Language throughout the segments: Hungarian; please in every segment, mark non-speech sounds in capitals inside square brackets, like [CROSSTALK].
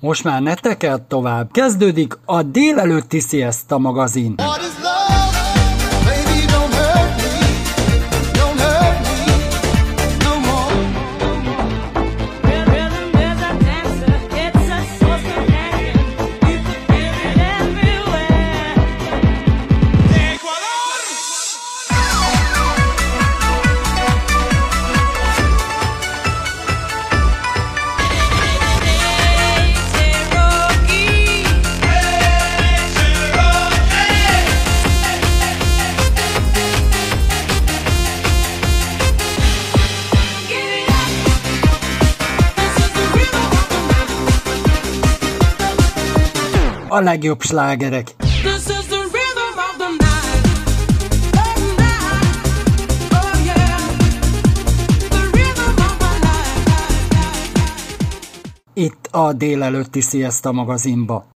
Most már ne tekert tovább. Kezdődik a délelőtti Siesta magazin. What a legjobb slágerek. Itt a délelőtti Siesta magazinba.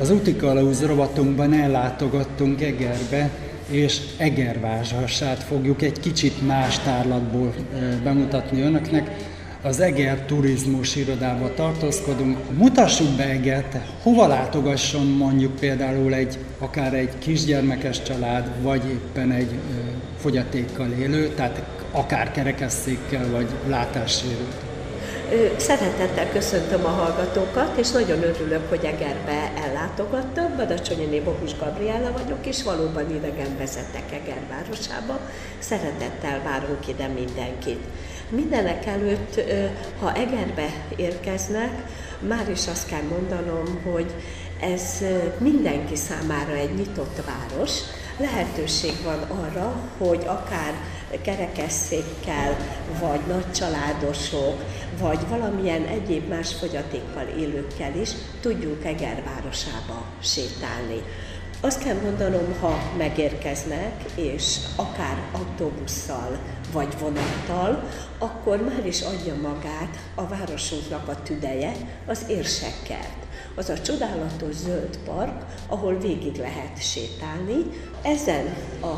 Az Utikalauz rovatunkban ellátogattunk Egerbe, és Egervázsasát fogjuk egy kicsit más tárlatból bemutatni önöknek az Eger Turizmus Irodába tartózkodunk. Mutassuk be Egert, hova látogasson mondjuk például egy, akár egy kisgyermekes család, vagy éppen egy ö, fogyatékkal élő, tehát akár kerekesszékkel, vagy látássérült. Szeretettel köszöntöm a hallgatókat, és nagyon örülök, hogy Egerbe ellátogattam. Badacsonyi Bogus Gabriella vagyok, és valóban idegen vezetek Eger városába. Szeretettel várunk ide mindenkit. Mindenek előtt, ha Egerbe érkeznek, már is azt kell mondanom, hogy ez mindenki számára egy nyitott város. Lehetőség van arra, hogy akár kerekesszékkel, vagy nagycsaládosok, vagy valamilyen egyéb más fogyatékkal élőkkel is tudjunk Eger városába sétálni. Azt kell mondanom, ha megérkeznek, és akár autóbusszal vagy vonattal, akkor már is adja magát a városunknak a tüdeje, az érsekkert. Az a csodálatos zöld park, ahol végig lehet sétálni. Ezen a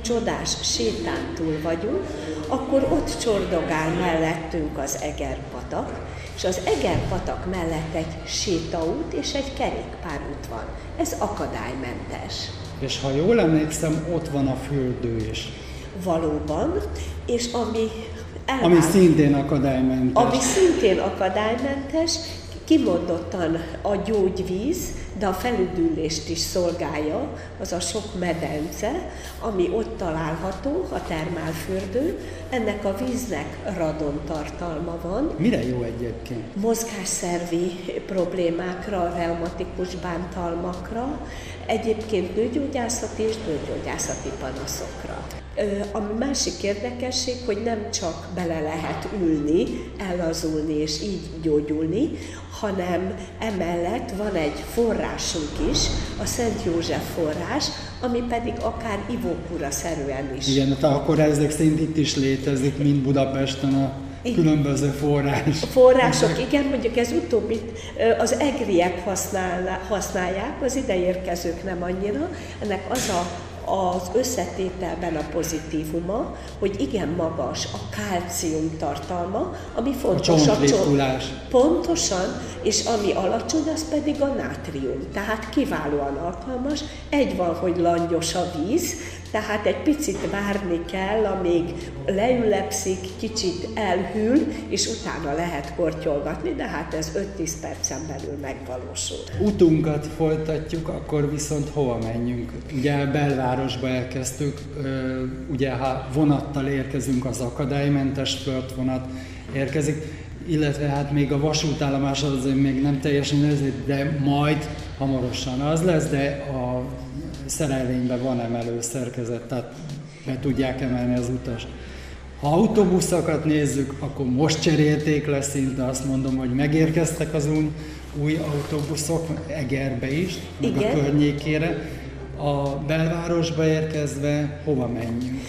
csodás sétán túl vagyunk, akkor ott csordogál mellettünk az Egerpatak, és az Egerpatak mellett egy sétaút és egy kerékpárút van. Ez akadálymentes. És ha jól emlékszem, ott van a fürdő is. Valóban, és ami elvált, ami szintén akadálymentes. Ami szintén akadálymentes, kimondottan a gyógyvíz, de a felüdülést is szolgálja, az a sok medence, ami ott található, a termálfürdő. Ennek a víznek radon tartalma van. Mire jó egyébként? Mozgásszervi problémákra, reumatikus bántalmakra, egyébként nőgyógyászati és nőgyógyászati panaszokra. A másik érdekesség, hogy nem csak bele lehet ülni, ellazulni és így gyógyulni, hanem emellett van egy forrásunk is, a Szent József forrás, ami pedig akár ivókura szerűen is. Igen, tehát akkor ezek szerint itt is létezik, mint Budapesten a különböző forrás. A források, igen, mondjuk ez utóbbi az egriek használják, az ideérkezők nem annyira. Ennek az a az összetételben a pozitívuma, hogy igen magas a kálcium tartalma, ami fontos a, a Pontosan, és ami alacsony, az pedig a nátrium. Tehát kiválóan alkalmas. Egy van, hogy langyos a víz, tehát egy picit várni kell, amíg leülepszik, kicsit elhűl, és utána lehet kortyolgatni, de hát ez 5-10 percen belül megvalósul. Utunkat folytatjuk, akkor viszont hova menjünk? Ugye belvárosba elkezdtük, ugye ha vonattal érkezünk, az akadálymentes vonat érkezik, illetve hát még a vasútállomás az még nem teljesen de majd hamarosan az lesz, de a szerelvényben van emelő szerkezet, tehát be tudják emelni az utas. Ha autóbuszokat nézzük, akkor most cserélték le szinte, azt mondom, hogy megérkeztek az új, új autóbuszok Egerbe is, meg Igen. a környékére a belvárosba érkezve hova menjünk?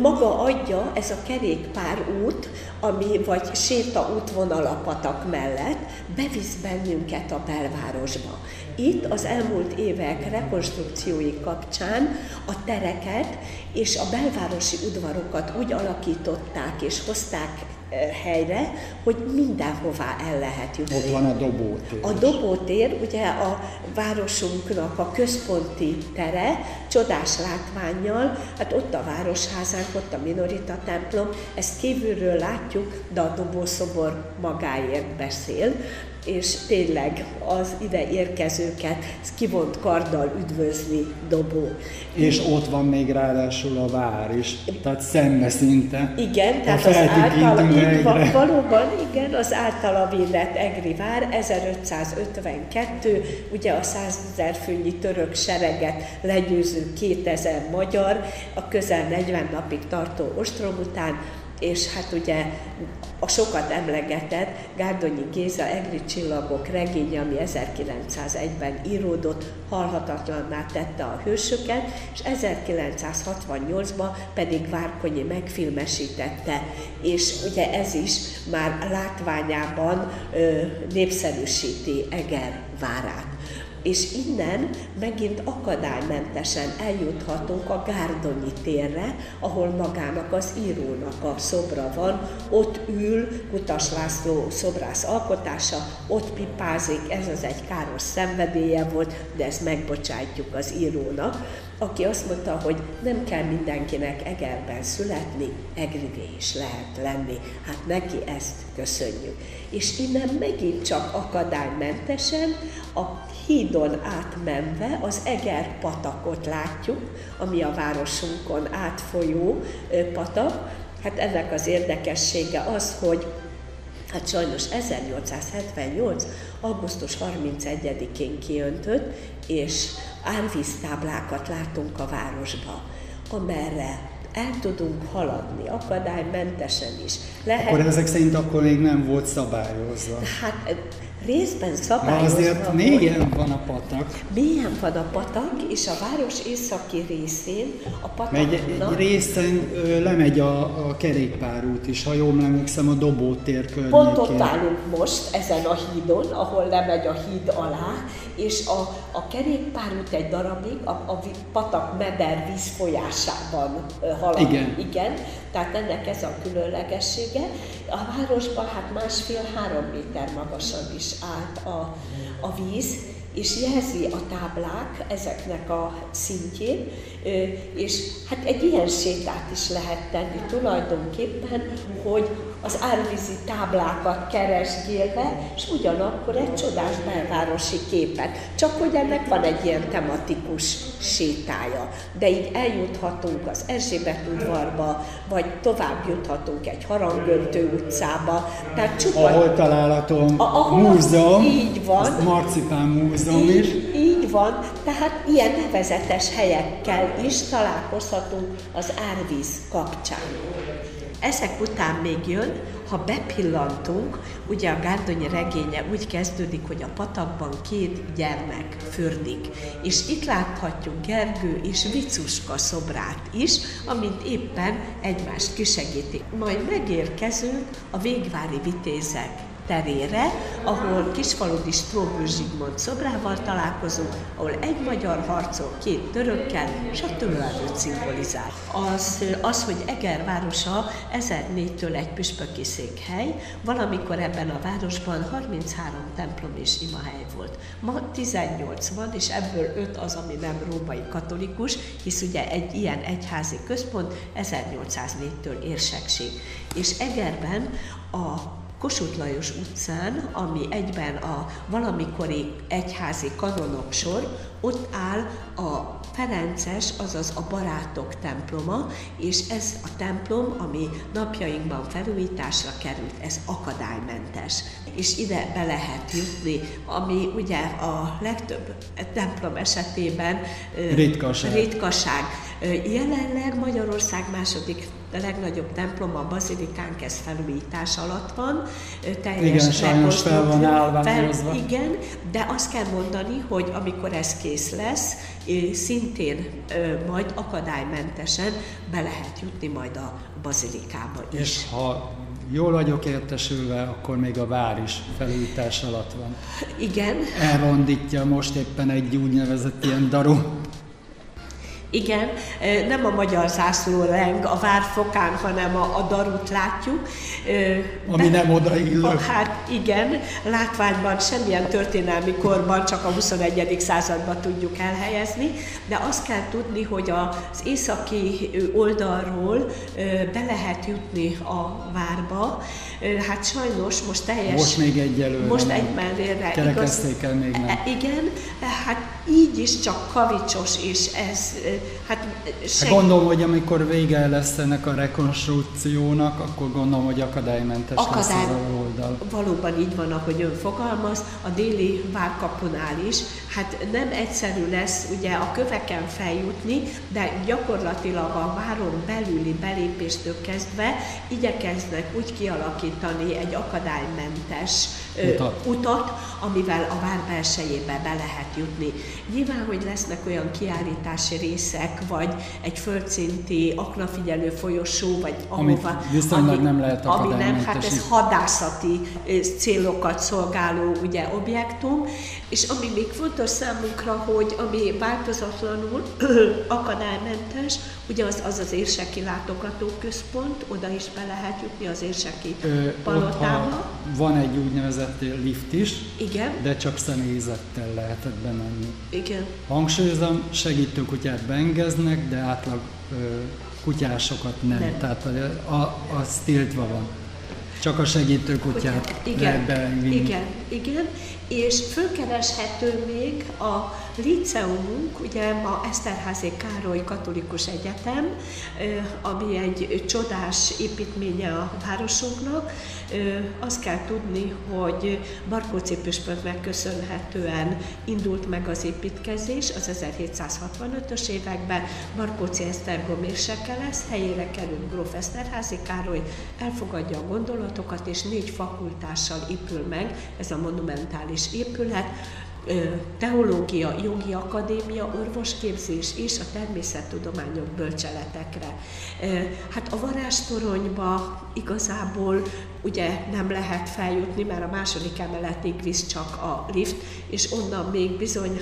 Maga adja ez a kerékpár út, ami vagy séta útvonal a patak mellett, bevisz bennünket a belvárosba. Itt az elmúlt évek rekonstrukciói kapcsán a tereket és a belvárosi udvarokat úgy alakították és hozták helyre, hogy mindenhová el lehet jutni. Ott van a dobótér. A dobótér, ugye a városunknak a központi tere, csodás látványjal, hát ott a városházánk, ott a Minorita templom, ezt kívülről látjuk, de a dobószobor magáért beszél és tényleg az ide érkezőket kivont karddal üdvözli Dobó. És ott van még ráadásul a vár is, tehát szembe szinte. Igen, tehát az által, így van, valóban igen, az általa védett Egri vár 1552, ugye a 100 ezer főnyi török sereget legyőző 2000 magyar, a közel 40 napig tartó ostrom után és hát ugye a sokat emlegetett Gárdonyi Géza Egri csillagok regénye, ami 1901-ben íródott, halhatatlanná tette a hősöket, és 1968-ban pedig Várkonyi megfilmesítette, és ugye ez is már látványában ö, népszerűsíti Eger várát és innen megint akadálymentesen eljuthatunk a Gárdonyi térre, ahol magának az írónak a szobra van, ott ül Kutas László szobrász alkotása, ott pipázik, ez az egy káros szenvedélye volt, de ezt megbocsátjuk az írónak, aki azt mondta, hogy nem kell mindenkinek Egerben születni, Egrivé is lehet lenni. Hát neki ezt köszönjük. És innen megint csak akadálymentesen a hídon átmenve az Eger patakot látjuk, ami a városunkon átfolyó patak. Hát ennek az érdekessége az, hogy Hát sajnos 1878. augusztus 31-én kiöntött, és árvíztáblákat látunk a városba, amerre el tudunk haladni, akadálymentesen is. Lehet... Akkor ezek szerint akkor még nem volt szabályozva. Hát részben szabályozva azért mélyen van a patak. Mélyen van a patak, és a város északi részén a pataknak... Megy, egy részen ö, lemegy a, a kerékpárút is, ha jól emlékszem, a Dobótér környékén. Pont ott állunk most, ezen a hídon, ahol lemegy a híd alá, és a, a kerékpárút egy darabig a, a patak meder vízfolyásában halad. Igen. Igen. Tehát ennek ez a különlegessége. A városban hát másfél-három méter magasan is állt a, a víz, és jelzi a táblák ezeknek a szintjén, és hát egy ilyen sétát is lehet tenni tulajdonképpen, hogy az árvízi táblákat keresgélve, és ugyanakkor egy csodás belvárosi képet. Csak hogy ennek van egy ilyen tematikus sétája. De így eljuthatunk az Erzsébet udvarba, vagy tovább juthatunk egy harangöntő utcába. Tehát csupa... Ahol található a, múzeum, így van. Marcipán múzeum így, is. Így van, tehát ilyen nevezetes helyekkel is találkozhatunk az árvíz kapcsán. Ezek után még jön, ha bepillantunk, ugye a Gárdonyi regénye úgy kezdődik, hogy a patakban két gyermek fürdik, és itt láthatjuk Gergő és Vicuska szobrát is, amint éppen egymást kisegítik. Majd megérkezünk a végvári vitézek terére, ahol Kisfaludi Stróbő Zsigmond szobrával találkozunk, ahol egy magyar harcol két törökkel, és a tőlelőt szimbolizál. Az, az, hogy Eger városa 1004-től egy püspöki székhely, valamikor ebben a városban 33 templom és imahely volt. Ma 18 van, és ebből 5 az, ami nem római katolikus, hisz ugye egy ilyen egyházi központ 1804-től érsekség. És Egerben a Kossuth Lajos utcán, ami egyben a valamikori egyházi kanonok sor, ott áll a Ferences, azaz a barátok temploma, és ez a templom, ami napjainkban felújításra került, ez akadálymentes. És ide be lehet jutni, ami ugye a legtöbb templom esetében ritkaság. ritkaság. Jelenleg Magyarország második a legnagyobb templom, a bazilikánk, ez felújítás alatt van. Teljes igen, sajnos fel van állványozva. Fel, igen, de azt kell mondani, hogy amikor ez kész lesz, szintén majd akadálymentesen be lehet jutni majd a bazilikába is. És ha jól vagyok értesülve, akkor még a vár is felújítás alatt van. Igen. Elrondítja most éppen egy úgynevezett ilyen daru Igen, nem a magyar zászló leng a várfokán, hanem a, a darut látjuk. Ami nem odaillő. Hát igen, látványban semmilyen történelmi korban csak a 21. században tudjuk elhelyezni, de azt kell tudni, hogy az északi oldalról be lehet jutni a várba. Hát sajnos most teljes... Most még egyelőre Most egy mellére. Kerekezték még nem. E, igen, hát így is csak kavicsos, és ez hát, hát seg... Gondolom, hogy amikor vége lesz ennek a rekonstrukciónak, akkor gondolom, hogy akadálymentes Akadály... lesz az oldal. Valóban így van, ahogy ön fogalmaz, a déli várkapunál is. Hát nem egyszerű lesz ugye a köveken feljutni, de gyakorlatilag a váron belüli belépéstől kezdve igyekeznek úgy kialakítani egy akadálymentes utat, utat amivel a vár belsejébe be lehet jutni. Nyilván, hogy lesznek olyan kiállítási részek, vagy egy földszinti aknafigyelő folyosó, vagy ahova... viszonylag ami, nem lehet Ami nem, hát ez hadászati célokat szolgáló ugye, objektum, és ami még fontos számunkra, hogy ami változatlanul [CLEARS THROAT] akadálymentes, ugye az az, az érseki látogatóközpont, oda is be lehet jutni az érseki palotába. Van egy úgynevezett lift is, Igen. de csak személyzettel lehetett bemenni. Igen. Hangsúlyozom, segítőkutyát beengednek, de átlag ö, kutyásokat nem. nem. Tehát a, a, az tiltva van. Csak a segítőkutyát igen, lehet bevinni. Igen, igen, és fölkereshető még a liceumunk, ugye ma Eszterházi Károly Katolikus Egyetem, ami egy csodás építménye a városunknak. Azt kell tudni, hogy Barkóci püspöknek köszönhetően indult meg az építkezés az 1765-ös években. Barkóci Esztergom érseke lesz, helyére kerül Gróf Eszterházi Károly, elfogadja a gondolatokat, és négy fakultással épül meg ez a monumentális épület teológia, jogi akadémia, orvosképzés és a természettudományok bölcseletekre. Hát a varástoronyba igazából ugye nem lehet feljutni, mert a második emeletig visz csak a lift, és onnan még bizony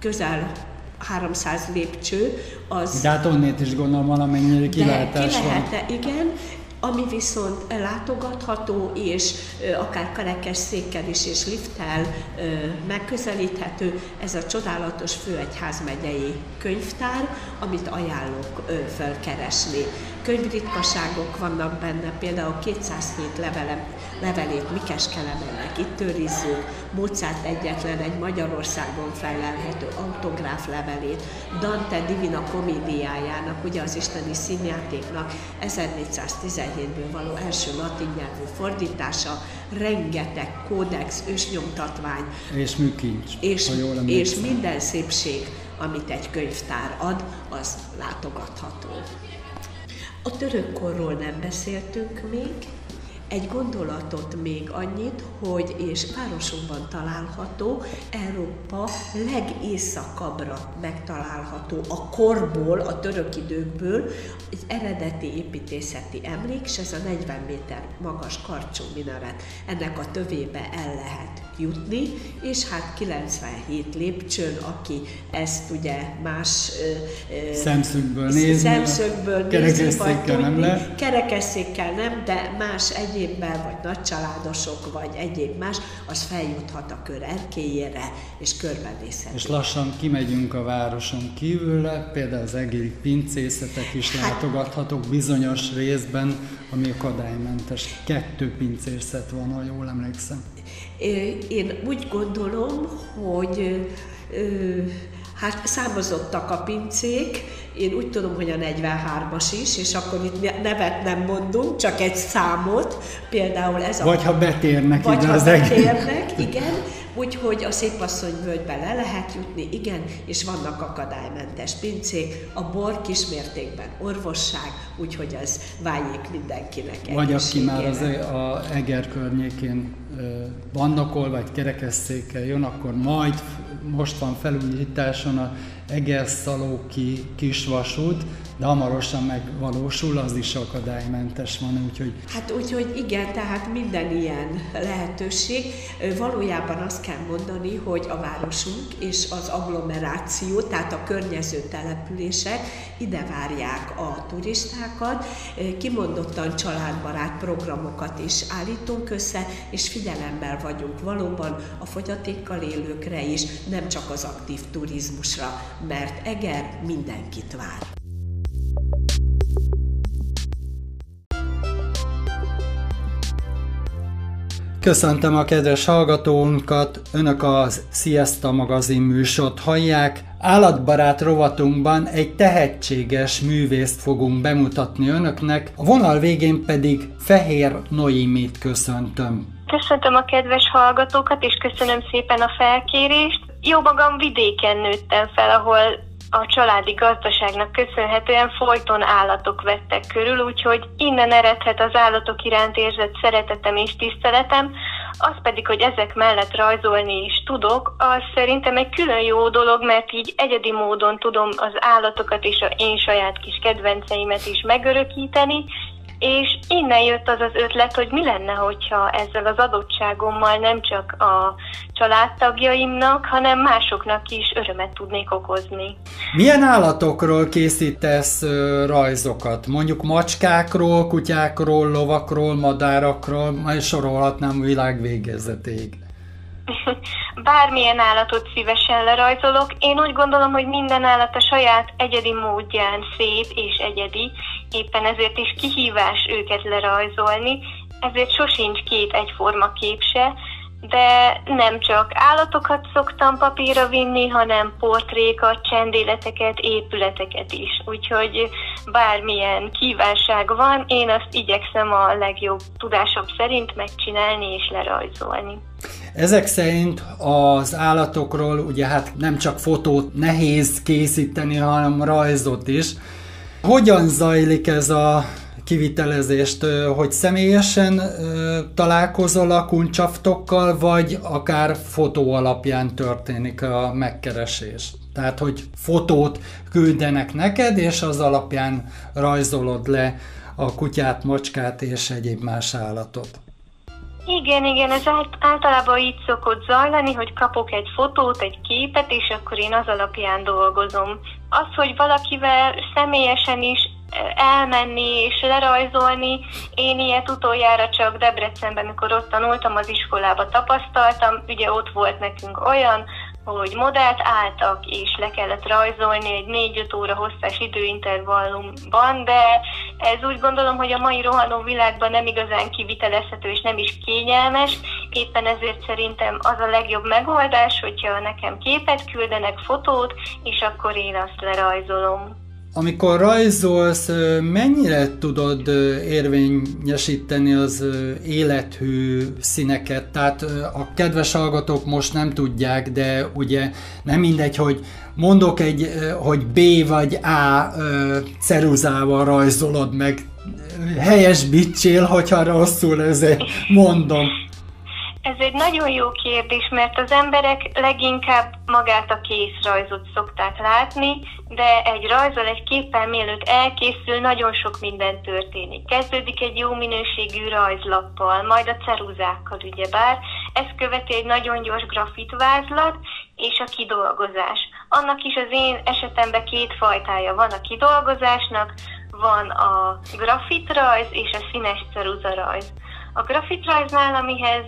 közel 300 lépcső, az... De hát onnét is gondolom valamennyire kilátás ki lehet, igen, ami viszont látogatható, és akár kerekesszékkel is és lifttel megközelíthető, ez a csodálatos főegyházmegyei könyvtár, amit ajánlok felkeresni. Könyvritkaságok vannak benne, például 207 levelem, levelét Mikes Kelemennek itt őrizzük, Mozart egyetlen egy Magyarországon felelhető autográf levelét, Dante Divina komédiájának, ugye az isteni színjátéknak 1417-ből való első latin nyelvű fordítása, rengeteg kódex, ősnyomtatvány. És műkincs, és, és minden szépség, amit egy könyvtár ad, az látogatható. A török korról nem beszéltünk még, egy gondolatot még annyit, hogy és városunkban található, Európa legészakabbra megtalálható a korból, a török időkből egy eredeti építészeti emlék, és ez a 40 méter magas karcsú minaret. Ennek a tövébe el lehet jutni, és hát 97 lépcsőn, aki ezt ugye más szemszögből nézni, szemszögből tudni, nem le. kerekesszékkel nem, de más egyébben, vagy nagycsaládosok, vagy egyéb más, az feljuthat a kör erkélyére, és körbenézhet. És lassan kimegyünk a városon kívülre, például az egéri pincészetek is hát, látogathatók bizonyos részben, ami akadálymentes. Kettő pincészet van, ha jól emlékszem. Én úgy gondolom, hogy hát számozottak a pincék, én úgy tudom, hogy a 43-as is, és akkor itt nevet nem mondunk, csak egy számot, például ez a... Vagy ha betérnek Vagy ha betérnek, igen, úgyhogy a Szépasszony völgybe le lehet jutni, igen, és vannak akadálymentes pincék, a bor kismértékben orvosság, úgyhogy az váljék mindenkinek Vagy aki már az e- a Eger környékén vannak, vagy kerekesszékkel jön, akkor majd most van felújításon a Egerszalóki kisvasút, de hamarosan megvalósul, az is akadálymentes van, úgyhogy... Hát úgyhogy igen, tehát minden ilyen lehetőség. Valójában azt kell mondani, hogy a városunk és az agglomeráció, tehát a környező települések ide várják a turistákat, kimondottan családbarát programokat is állítunk össze, és figyelemmel vagyunk valóban a fogyatékkal élőkre is, nem csak az aktív turizmusra, mert Eger mindenkit vár. Köszöntöm a kedves hallgatónkat, Önök az Sziaszta magazin műsort hallják. Állatbarát rovatunkban egy tehetséges művészt fogunk bemutatni Önöknek, a vonal végén pedig Fehér Noémit köszöntöm. Köszöntöm a kedves hallgatókat, és köszönöm szépen a felkérést. Jó magam vidéken nőttem fel, ahol a családi gazdaságnak köszönhetően folyton állatok vettek körül, úgyhogy innen eredhet az állatok iránt érzett szeretetem és tiszteletem, az pedig, hogy ezek mellett rajzolni is tudok, az szerintem egy külön jó dolog, mert így egyedi módon tudom az állatokat és a én saját kis kedvenceimet is megörökíteni, és innen jött az az ötlet, hogy mi lenne, hogyha ezzel az adottságommal nem csak a családtagjaimnak, hanem másoknak is örömet tudnék okozni. Milyen állatokról készítesz rajzokat? Mondjuk macskákról, kutyákról, lovakról, madárakról, majd sorolhatnám világ végezetéig. [LAUGHS] Bármilyen állatot szívesen lerajzolok. Én úgy gondolom, hogy minden állat a saját egyedi módján szép és egyedi, éppen ezért is kihívás őket lerajzolni, ezért sosincs két egyforma kép se, de nem csak állatokat szoktam papírra vinni, hanem portrékat, csendéleteket, épületeket is. Úgyhogy bármilyen kívánság van, én azt igyekszem a legjobb tudásom szerint megcsinálni és lerajzolni. Ezek szerint az állatokról ugye hát nem csak fotót nehéz készíteni, hanem rajzot is. Hogyan zajlik ez a kivitelezést, hogy személyesen találkozol a kuncsaftokkal, vagy akár fotó alapján történik a megkeresés? Tehát, hogy fotót küldenek neked, és az alapján rajzolod le a kutyát, macskát és egyéb más állatot. Igen, igen, ez általában így szokott zajlani, hogy kapok egy fotót, egy képet, és akkor én az alapján dolgozom. Az, hogy valakivel személyesen is elmenni és lerajzolni. Én ilyet utoljára csak Debrecenben, amikor ott tanultam az iskolába tapasztaltam. Ugye ott volt nekünk olyan, hogy modellt álltak, és le kellett rajzolni egy 4-5 óra hosszás időintervallumban, de ez úgy gondolom, hogy a mai rohanó világban nem igazán kivitelezhető és nem is kényelmes, éppen ezért szerintem az a legjobb megoldás, hogyha nekem képet küldenek, fotót, és akkor én azt lerajzolom. Amikor rajzolsz, mennyire tudod érvényesíteni az élethű színeket? Tehát a kedves hallgatók most nem tudják, de ugye nem mindegy, hogy mondok egy, hogy B vagy A ceruzával rajzolod meg, helyes bicsél, hogyha rosszul ezért mondom. Ez egy nagyon jó kérdés, mert az emberek leginkább magát a készrajzot szokták látni, de egy rajzol egy képpel mielőtt elkészül, nagyon sok minden történik. Kezdődik egy jó minőségű rajzlappal, majd a ceruzákkal ugyebár. Ez követi egy nagyon gyors grafitvázlat és a kidolgozás. Annak is az én esetemben két fajtája van a kidolgozásnak, van a grafitrajz és a színes ceruzarajz. A grafitrajznál, amihez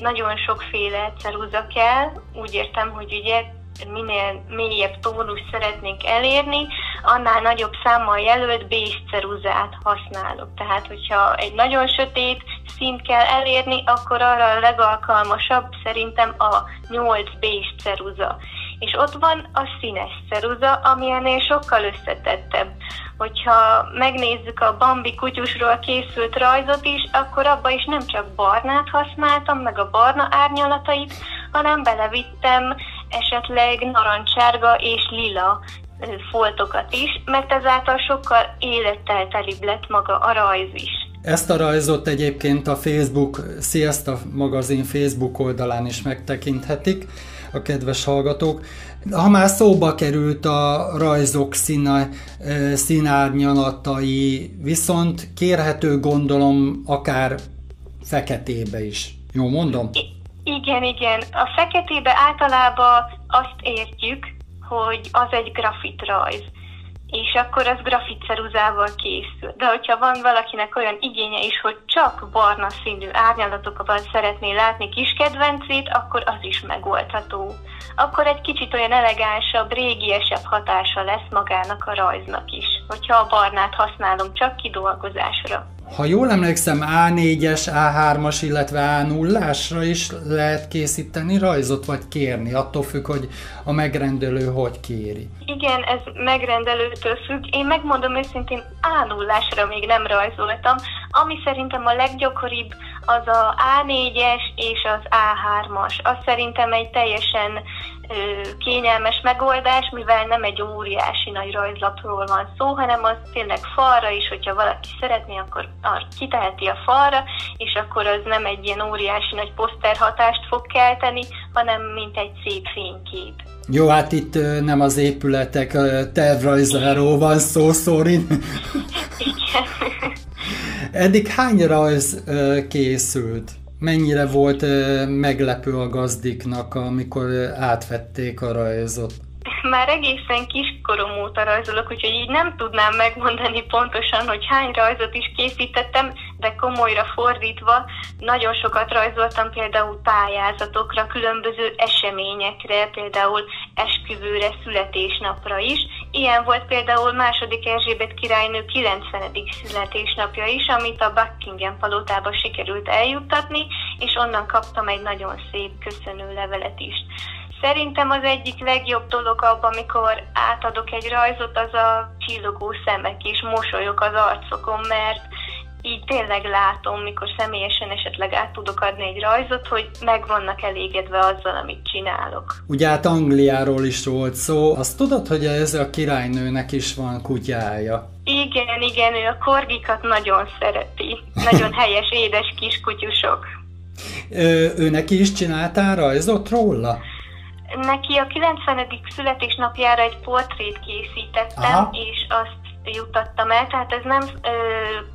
nagyon sokféle ceruza kell, úgy értem, hogy ugye minél mélyebb tónus szeretnénk elérni, annál nagyobb számmal jelölt bés ceruzát használok. Tehát, hogyha egy nagyon sötét szint kell elérni, akkor arra a legalkalmasabb szerintem a 8 bés ceruza. És ott van a színes ceruza, ami ennél sokkal összetettebb. Hogyha megnézzük a Bambi kutyusról készült rajzot is, akkor abba is nem csak barnát használtam, meg a barna árnyalatait, hanem belevittem esetleg narancsárga és lila foltokat is, mert ezáltal sokkal élettel telibb lett maga a rajz is. Ezt a rajzot egyébként a Facebook, Sziasztok magazin Facebook oldalán is megtekinthetik a kedves hallgatók. Ha már szóba került a rajzok színe, színárnyalatai, viszont kérhető gondolom akár feketébe is. Jó mondom? Igen, igen. A feketébe általában azt értjük, hogy az egy grafit rajz és akkor az grafitceruzával készül. De hogyha van valakinek olyan igénye is, hogy csak barna színű árnyalatokban szeretné látni kis kedvencét, akkor az is megoldható. Akkor egy kicsit olyan elegánsabb, régiesebb hatása lesz magának a rajznak is, hogyha a barnát használom csak kidolgozásra. Ha jól emlékszem, A4-es, A3-as, illetve A0-ásra is lehet készíteni rajzot, vagy kérni, attól függ, hogy a megrendelő hogy kéri. Igen, ez megrendelőtől függ. Én megmondom őszintén, A0-ásra még nem rajzoltam. Ami szerintem a leggyakoribb, az a A4-es és az A3-as. Az szerintem egy teljesen kényelmes megoldás, mivel nem egy óriási nagy rajzlapról van szó, hanem az tényleg falra is, hogyha valaki szeretné, akkor kiteheti a falra, és akkor az nem egy ilyen óriási nagy poszter hatást fog kelteni, hanem mint egy szép fénykép. Jó, hát itt nem az épületek tervrajzáról van szó, Szórin. Igen. Eddig hány rajz készült? Mennyire volt meglepő a gazdiknak, amikor átvették a rajzot? Már egészen kiskorom óta rajzolok, úgyhogy így nem tudnám megmondani pontosan, hogy hány rajzot is készítettem, de komolyra fordítva nagyon sokat rajzoltam például pályázatokra, különböző eseményekre, például esküvőre, születésnapra is. Ilyen volt például második Erzsébet királynő 90. születésnapja is, amit a Buckingham palotába sikerült eljuttatni, és onnan kaptam egy nagyon szép köszönő levelet is. Szerintem az egyik legjobb dolog abban, amikor átadok egy rajzot, az a csillogó szemek és mosolyok az arcokon, mert így tényleg látom, mikor személyesen esetleg át tudok adni egy rajzot, hogy meg vannak elégedve azzal, amit csinálok. Ugye hát Angliáról is volt szó, azt tudod, hogy ez a királynőnek is van kutyája? Igen, igen, ő a korgikat nagyon szereti. Nagyon [LAUGHS] helyes, édes kiskutyusok. Ő, ő neki is csináltál rajzot róla? Neki a 90. születésnapjára egy portrét készítettem, Aha. és azt juttattam el, tehát ez nem ö,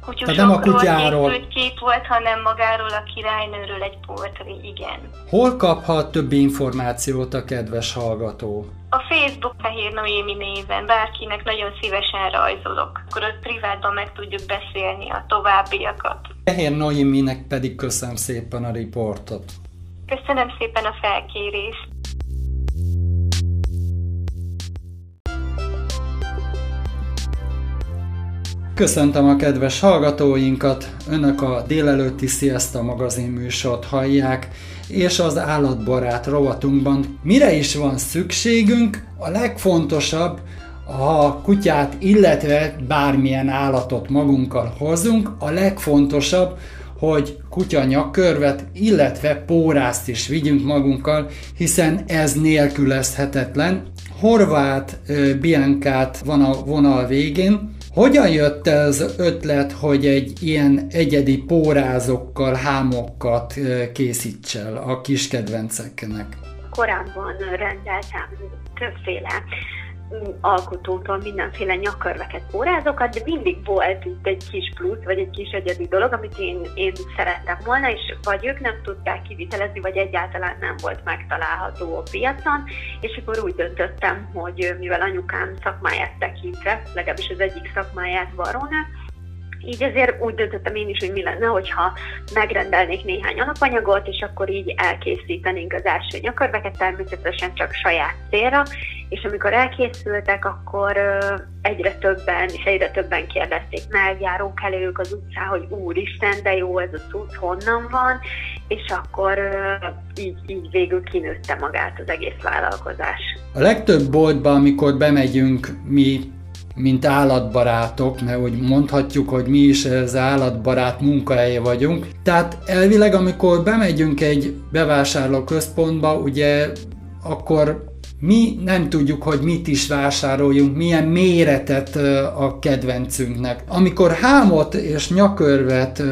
kutyusokról nem a kutyáról. készült kép volt, hanem magáról a királynőről egy portré, igen. Hol kaphat többi információt a kedves hallgató? A Facebook Fehér Noémi néven, bárkinek nagyon szívesen rajzolok, akkor ott privátban meg tudjuk beszélni a továbbiakat. Fehér Noéminek pedig köszönöm szépen a riportot. Köszönöm szépen a felkérést. Köszöntöm a kedves hallgatóinkat, Önök a délelőtti Sziaszta magazin műsort hallják, és az állatbarát rovatunkban mire is van szükségünk, a legfontosabb, ha kutyát, illetve bármilyen állatot magunkkal hozunk, a legfontosabb, hogy kutya nyakkörvet, illetve pórázt is vigyünk magunkkal, hiszen ez nélkülözhetetlen. Horvát Biancát van a vonal végén, hogyan jött az ötlet, hogy egy ilyen egyedi pórázokkal, hámokat készíts el a kis kedvenceknek? Korábban rendeltem többféle alkotótól mindenféle nyakörveket, pórázokat, de mindig volt itt egy kis plusz, vagy egy kis egyedi dolog, amit én, én szerettem volna, és vagy ők nem tudták kivitelezni, vagy egyáltalán nem volt megtalálható a piacon, és akkor úgy döntöttem, hogy mivel anyukám szakmáját tekintve, legalábbis az egyik szakmáját barónak, így ezért úgy döntöttem én is, hogy mi lenne, hogyha megrendelnék néhány alapanyagot, és akkor így elkészítenénk az első nyakörveket, természetesen csak saját célra, és amikor elkészültek, akkor egyre többen, és egyre többen kérdezték meg, járók elők az utcán, hogy úristen, de jó ez a cucc, honnan van, és akkor így, így végül kinőtte magát az egész vállalkozás. A legtöbb boltban, amikor bemegyünk mi mint állatbarátok, mert úgy mondhatjuk, hogy mi is ez állatbarát munkahelye vagyunk. Tehát elvileg, amikor bemegyünk egy bevásárló központba, ugye akkor mi nem tudjuk, hogy mit is vásároljunk, milyen méretet a kedvencünknek. Amikor hámot és nyakörvet,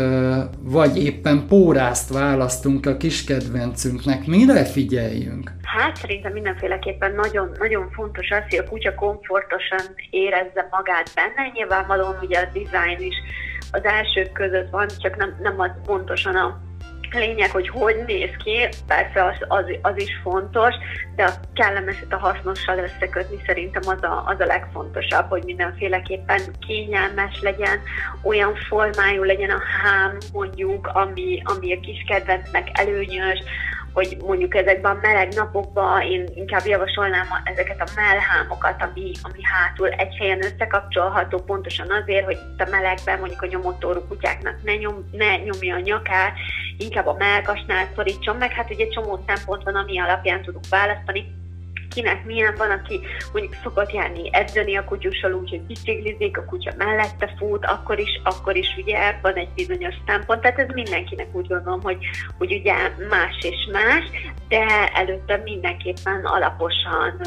vagy éppen pórázt választunk a kis kedvencünknek, mire figyeljünk? Hát szerintem mindenféleképpen nagyon, nagyon fontos az, hogy a kutya komfortosan érezze magát benne. Nyilvánvalóan ugye a design is az elsők között van, csak nem, nem az pontosan a lényeg, hogy hogy néz ki, persze az, az, az is fontos, de a kellemeset a hasznossal összekötni szerintem az a, az a legfontosabb, hogy mindenféleképpen kényelmes legyen, olyan formájú legyen a hám mondjuk, ami, ami a kis kedvencnek előnyös, hogy mondjuk ezekben a meleg napokban én inkább javasolnám ezeket a melhámokat, ami, ami hátul egy helyen összekapcsolható, pontosan azért, hogy itt a melegben mondjuk a nyomotórú kutyáknak ne, nyom, ne nyomja a nyakát, inkább a melkasnál szorítson meg, hát ugye csomó szempont van, ami alapján tudunk választani, kinek milyen van, aki mondjuk szokott járni edzeni a kutyussal úgy, hogy biciklizik, a kutya mellette fut, akkor is, akkor is ugye van egy bizonyos szempont, tehát ez mindenkinek úgy gondolom, hogy, hogy ugye más és más, de előtte mindenképpen alaposan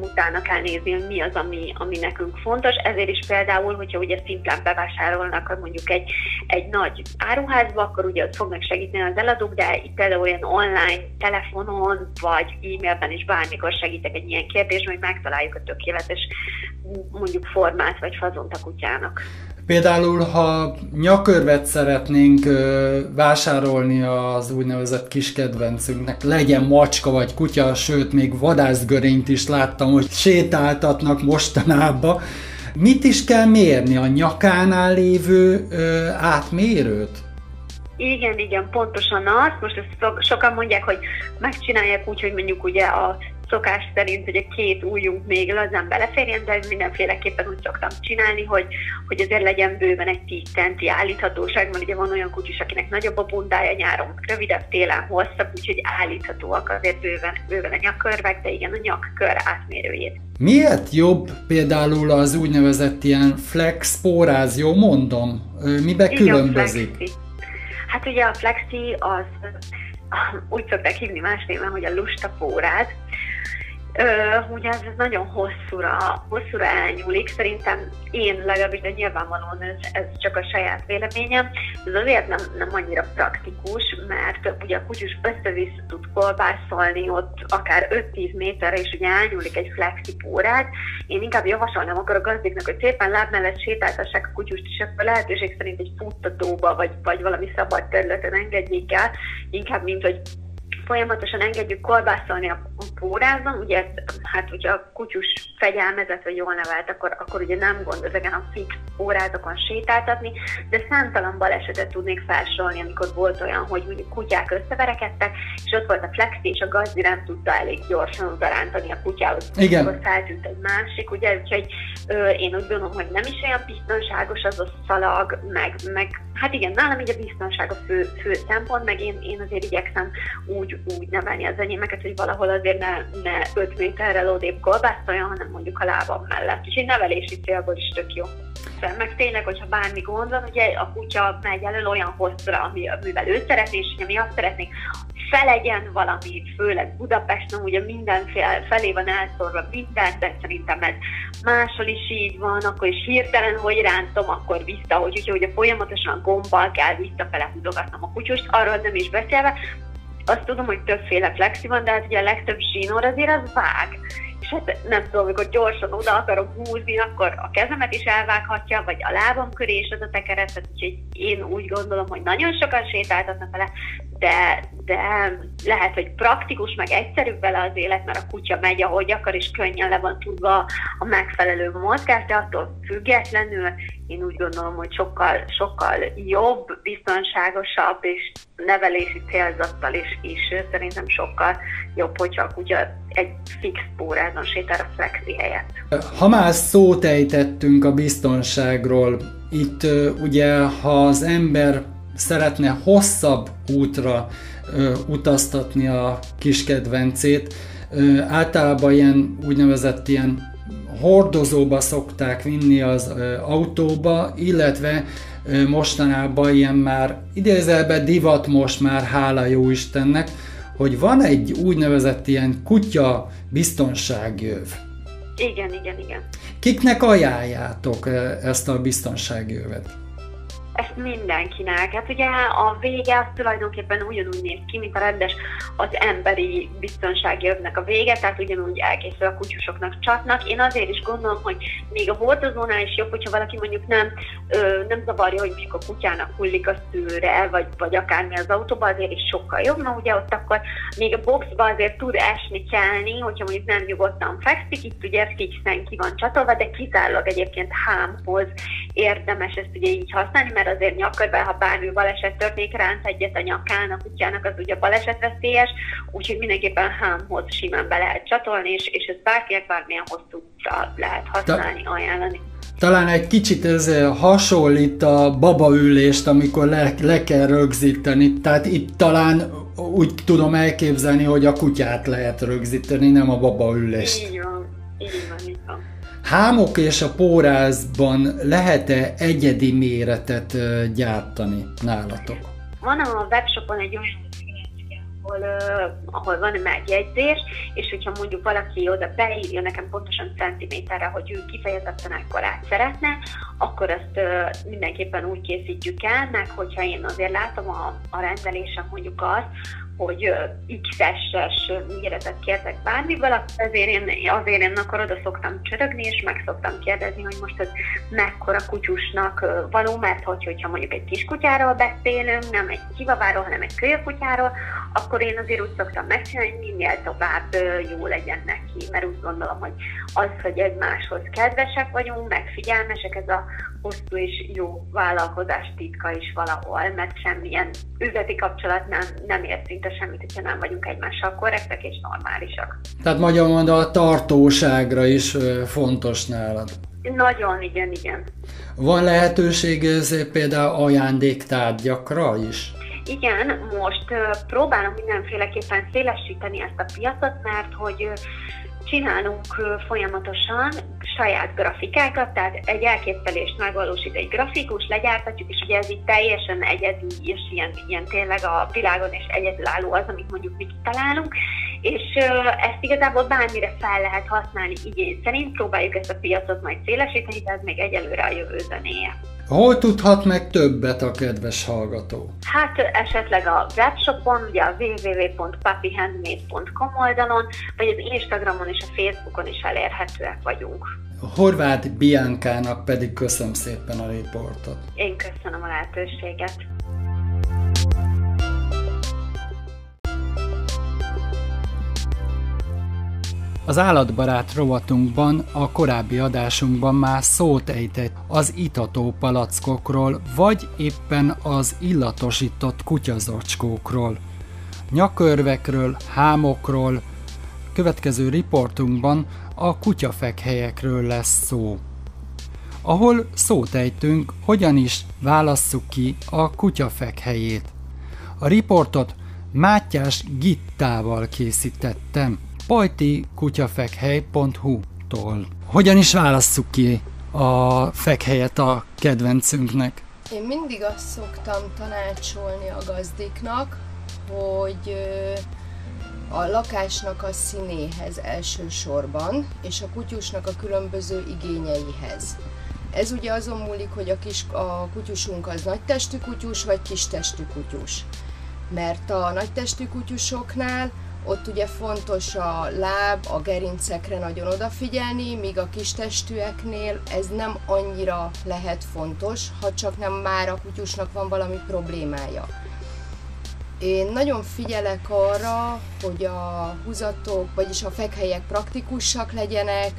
utána kell nézni, hogy mi az, ami, ami nekünk fontos, ezért is például, hogyha ugye szimplán bevásárolnak mondjuk egy, egy nagy áruházba, akkor ugye ott fognak segíteni az eladók, de itt például olyan online, telefonon, vagy e-mailben is bármikor segít segítek egy ilyen kérdésben, hogy megtaláljuk a tökéletes mondjuk formát vagy fazont a kutyának. Például, ha nyakörvet szeretnénk ö, vásárolni az úgynevezett kis kedvencünknek, legyen macska vagy kutya, sőt, még vadászgörényt is láttam, hogy sétáltatnak mostanában. Mit is kell mérni? A nyakánál lévő ö, átmérőt? Igen, igen, pontosan az. Most ezt sokan mondják, hogy megcsinálják úgy, hogy mondjuk ugye a szokás szerint, hogy a két ujjunk még lazán beleférjen, de mindenféleképpen úgy szoktam csinálni, hogy, hogy azért legyen bőven egy 10 centi állíthatóság, mert ugye van olyan kutyus, akinek nagyobb a bundája nyáron, rövidebb télen hosszabb, úgyhogy állíthatóak azért bőven, bőven a nyakkörvek, de igen, a nyakkör átmérőjét. Miért jobb például az úgynevezett ilyen flex póráz, jó mondom? Mibe igen, különbözik? Flexi. Hát ugye a flexi az úgy szokták hívni más néven, hogy a lusta póráz, Ö, ugye ez nagyon hosszúra, hosszúra elnyúlik, szerintem én legalábbis, de nyilvánvalóan ez, ez csak a saját véleményem, ez azért nem, nem annyira praktikus, mert ugye a kutyus össze-vissza tud kolbászolni ott akár 5-10 méterre, és ugye elnyúlik egy flexi pórát. Én inkább javasolnám akkor a gazdiknak, hogy szépen láb mellett sétáltassák a kutyust, és akkor lehetőség szerint egy futtatóba, vagy, vagy valami szabad területen engedjék el, inkább mint hogy folyamatosan engedjük kolbászolni a pórázon, ugye hát hogyha a kutyus fegyelmezett vagy jól nevelt, akkor, akkor ugye nem gond ezeken a fix órázokon sétáltatni, de számtalan balesetet tudnék felsorolni, amikor volt olyan, hogy mondjuk kutyák összeverekedtek, és ott volt a flexi, és a gazdi nem tudta elég gyorsan udarántani a kutyához, Igen. akkor feltűnt egy másik, ugye, úgyhogy ö, én úgy gondolom, hogy nem is olyan biztonságos az a szalag, meg, meg hát igen, nálam így a biztonság a fő, fő szempont, meg én, én azért igyekszem úgy, úgy nevelni az enyémeket, hogy valahol azért ne, ne 5 méterrel odébb kolbászoljon, hanem mondjuk a lábam mellett. És egy nevelési célból is tök jó. Meg tényleg, hogyha bármi gond van, ugye a kutya megy elő olyan hosszra, amivel ő szeretné, és ugye mi azt szeretnénk, felegyen valami, főleg Budapesten, ugye mindenféle felé van elszorva minden, de szerintem ez máshol is így van, akkor is hirtelen, hogy rántom, akkor vissza, hogy ugye, ugye folyamatosan gombbal kell visszafele húzogatnom a kutyust, arról nem is beszélve, azt tudom, hogy többféle flexi van, de hát ugye a legtöbb zsinór azért az vág. Hát nem tudom, amikor gyorsan oda akarok húzni, akkor a kezemet is elvághatja, vagy a lábam köré is az a tekeret, úgyhogy én úgy gondolom, hogy nagyon sokan sétáltatnak vele, de, de lehet, hogy praktikus, meg egyszerűbb vele az élet, mert a kutya megy, ahogy akar, és könnyen le van tudva a megfelelő mozgás, de attól függetlenül én úgy gondolom, hogy sokkal, sokkal jobb, biztonságosabb és nevelési célzattal is, is szerintem sokkal jobb, hogyha a kutya egy fix pórázon sétál a flexi helyett. Ha már szót ejtettünk a biztonságról, itt ugye, ha az ember szeretne hosszabb útra ö, utaztatni a kis kedvencét, ö, általában ilyen úgynevezett ilyen hordozóba szokták vinni az ö, autóba, illetve ö, mostanában ilyen már idézelbe divat most már, hála jó Istennek, hogy van egy úgynevezett ilyen kutya biztonságjöv. Igen, igen, igen. Kiknek ajánljátok ezt a biztonságjövet? Ezt mindenkinek. Hát ugye a vége az tulajdonképpen ugyanúgy néz ki, mint a rendes az emberi biztonsági övnek a vége, tehát ugyanúgy elkészül a kutyusoknak csatnak. Én azért is gondolom, hogy még a hordozónál is jobb, hogyha valaki mondjuk nem, ö, nem zavarja, hogy mondjuk a kutyának hullik a szőre, vagy, vagy akármi az autóba, azért is sokkal jobb, mert ugye ott akkor még a boxba azért tud esni, kelni, hogyha mondjuk nem nyugodtan fekszik, itt ugye fixen ki van csatolva, de kizárólag egyébként hámhoz érdemes ezt ugye így használni, mert azért nyakörben, ha bármi baleset történik, ránc egyet a nyakán, a kutyának az ugye balesetveszélyes, úgyhogy mindenképpen hámhoz simán be lehet csatolni, és, és ez bárkinek bármilyen hosszú lehet használni, ajánlani. Talán egy kicsit ez hasonlít a babaülést, amikor le, le kell rögzíteni. Tehát itt talán úgy tudom elképzelni, hogy a kutyát lehet rögzíteni, nem a babaülést. Így van, így van, így van. Hámok és a pórázban lehet-e egyedi méretet gyártani nálatok? Van a webshopon egy olyan ahol, uh, ahol van egy megjegyzés, és hogyha mondjuk valaki oda beírja nekem pontosan centiméterre, hogy ő kifejezetten ekkorát szeretne, akkor azt uh, mindenképpen úgy készítjük el, meg hogyha én azért látom a, a rendelésem mondjuk azt, hogy X-es méretet kértek bármiből, azért én, azért én akkor oda szoktam csörögni, és meg szoktam kérdezni, hogy most ez mekkora kutyusnak való, mert hogy, hogyha mondjuk egy kiskutyáról beszélünk, nem egy kivaváról, hanem egy kölyökutyáról, akkor én azért úgy szoktam megcsinálni, hogy minél tovább jó legyen neki, mert úgy gondolom, hogy az, hogy egymáshoz kedvesek vagyunk, megfigyelmesek, ez a hosszú és jó vállalkozás titka is valahol, mert semmilyen üzleti kapcsolat nem, nem ér szinte semmit, hogyha nem vagyunk egymással korrektek és normálisak. Tehát magyar mondva a tartóságra is fontos nálad. Nagyon, igen, igen. Van lehetőség ez például ajándéktárgyakra is? Igen, most próbálom mindenféleképpen szélesíteni ezt a piacot, mert hogy csinálunk folyamatosan saját grafikákat, tehát egy elképzelést megvalósít egy grafikus, legyártatjuk, és ugye ez így teljesen egyedi, és ilyen, ilyen tényleg a világon és egyedülálló az, amit mondjuk mi találunk, és ezt igazából bármire fel lehet használni igény szerint, próbáljuk ezt a piacot majd szélesíteni, de ez még egyelőre a jövő zenéje. Hol tudhat meg többet a kedves hallgató? Hát esetleg a webshopon, ugye a www.papihandmade.com oldalon, vagy az Instagramon és a Facebookon is elérhetőek vagyunk. Horváth Biankának pedig köszönöm szépen a riportot. Én köszönöm a lehetőséget. Az állatbarát rovatunkban, a korábbi adásunkban már szót ejtett az itató palackokról, vagy éppen az illatosított kutyazacskókról, nyakörvekről, hámokról, következő riportunkban a kutyafekhelyekről lesz szó. Ahol szót ejtünk, hogyan is válasszuk ki a kutyafekhelyét. A riportot Mátyás Gittával készítettem pajtikutyafekhely.hu-tól. Hogyan is válasszuk ki a fekhelyet a kedvencünknek? Én mindig azt szoktam tanácsolni a gazdiknak, hogy a lakásnak a színéhez elsősorban, és a kutyusnak a különböző igényeihez. Ez ugye azon múlik, hogy a, kis, a kutyusunk az nagytestű kutyus, vagy kistestű kutyus. Mert a nagytestű kutyusoknál ott ugye fontos a láb, a gerincekre nagyon odafigyelni, míg a kistestűeknél ez nem annyira lehet fontos, ha csak nem már a kutyusnak van valami problémája. Én nagyon figyelek arra, hogy a húzatok, vagyis a fekhelyek praktikusak legyenek,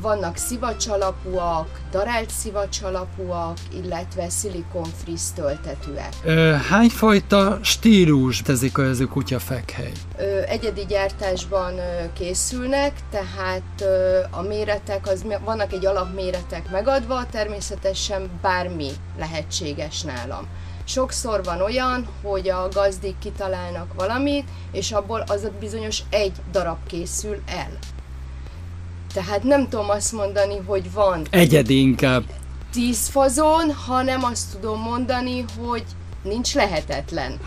vannak szivacsalapúak, darált szivacsalapúak, illetve szilikon-friss töltetőek. Hányfajta stílus tezik a kutya fekhely? Egyedi gyártásban készülnek, tehát a méretek, az, vannak egy alapméretek megadva, természetesen bármi lehetséges nálam. Sokszor van olyan, hogy a gazdik kitalálnak valamit, és abból az a bizonyos egy darab készül el. Tehát nem tudom azt mondani, hogy van egyedi inkább tíz fazon, hanem azt tudom mondani, hogy nincs lehetetlen.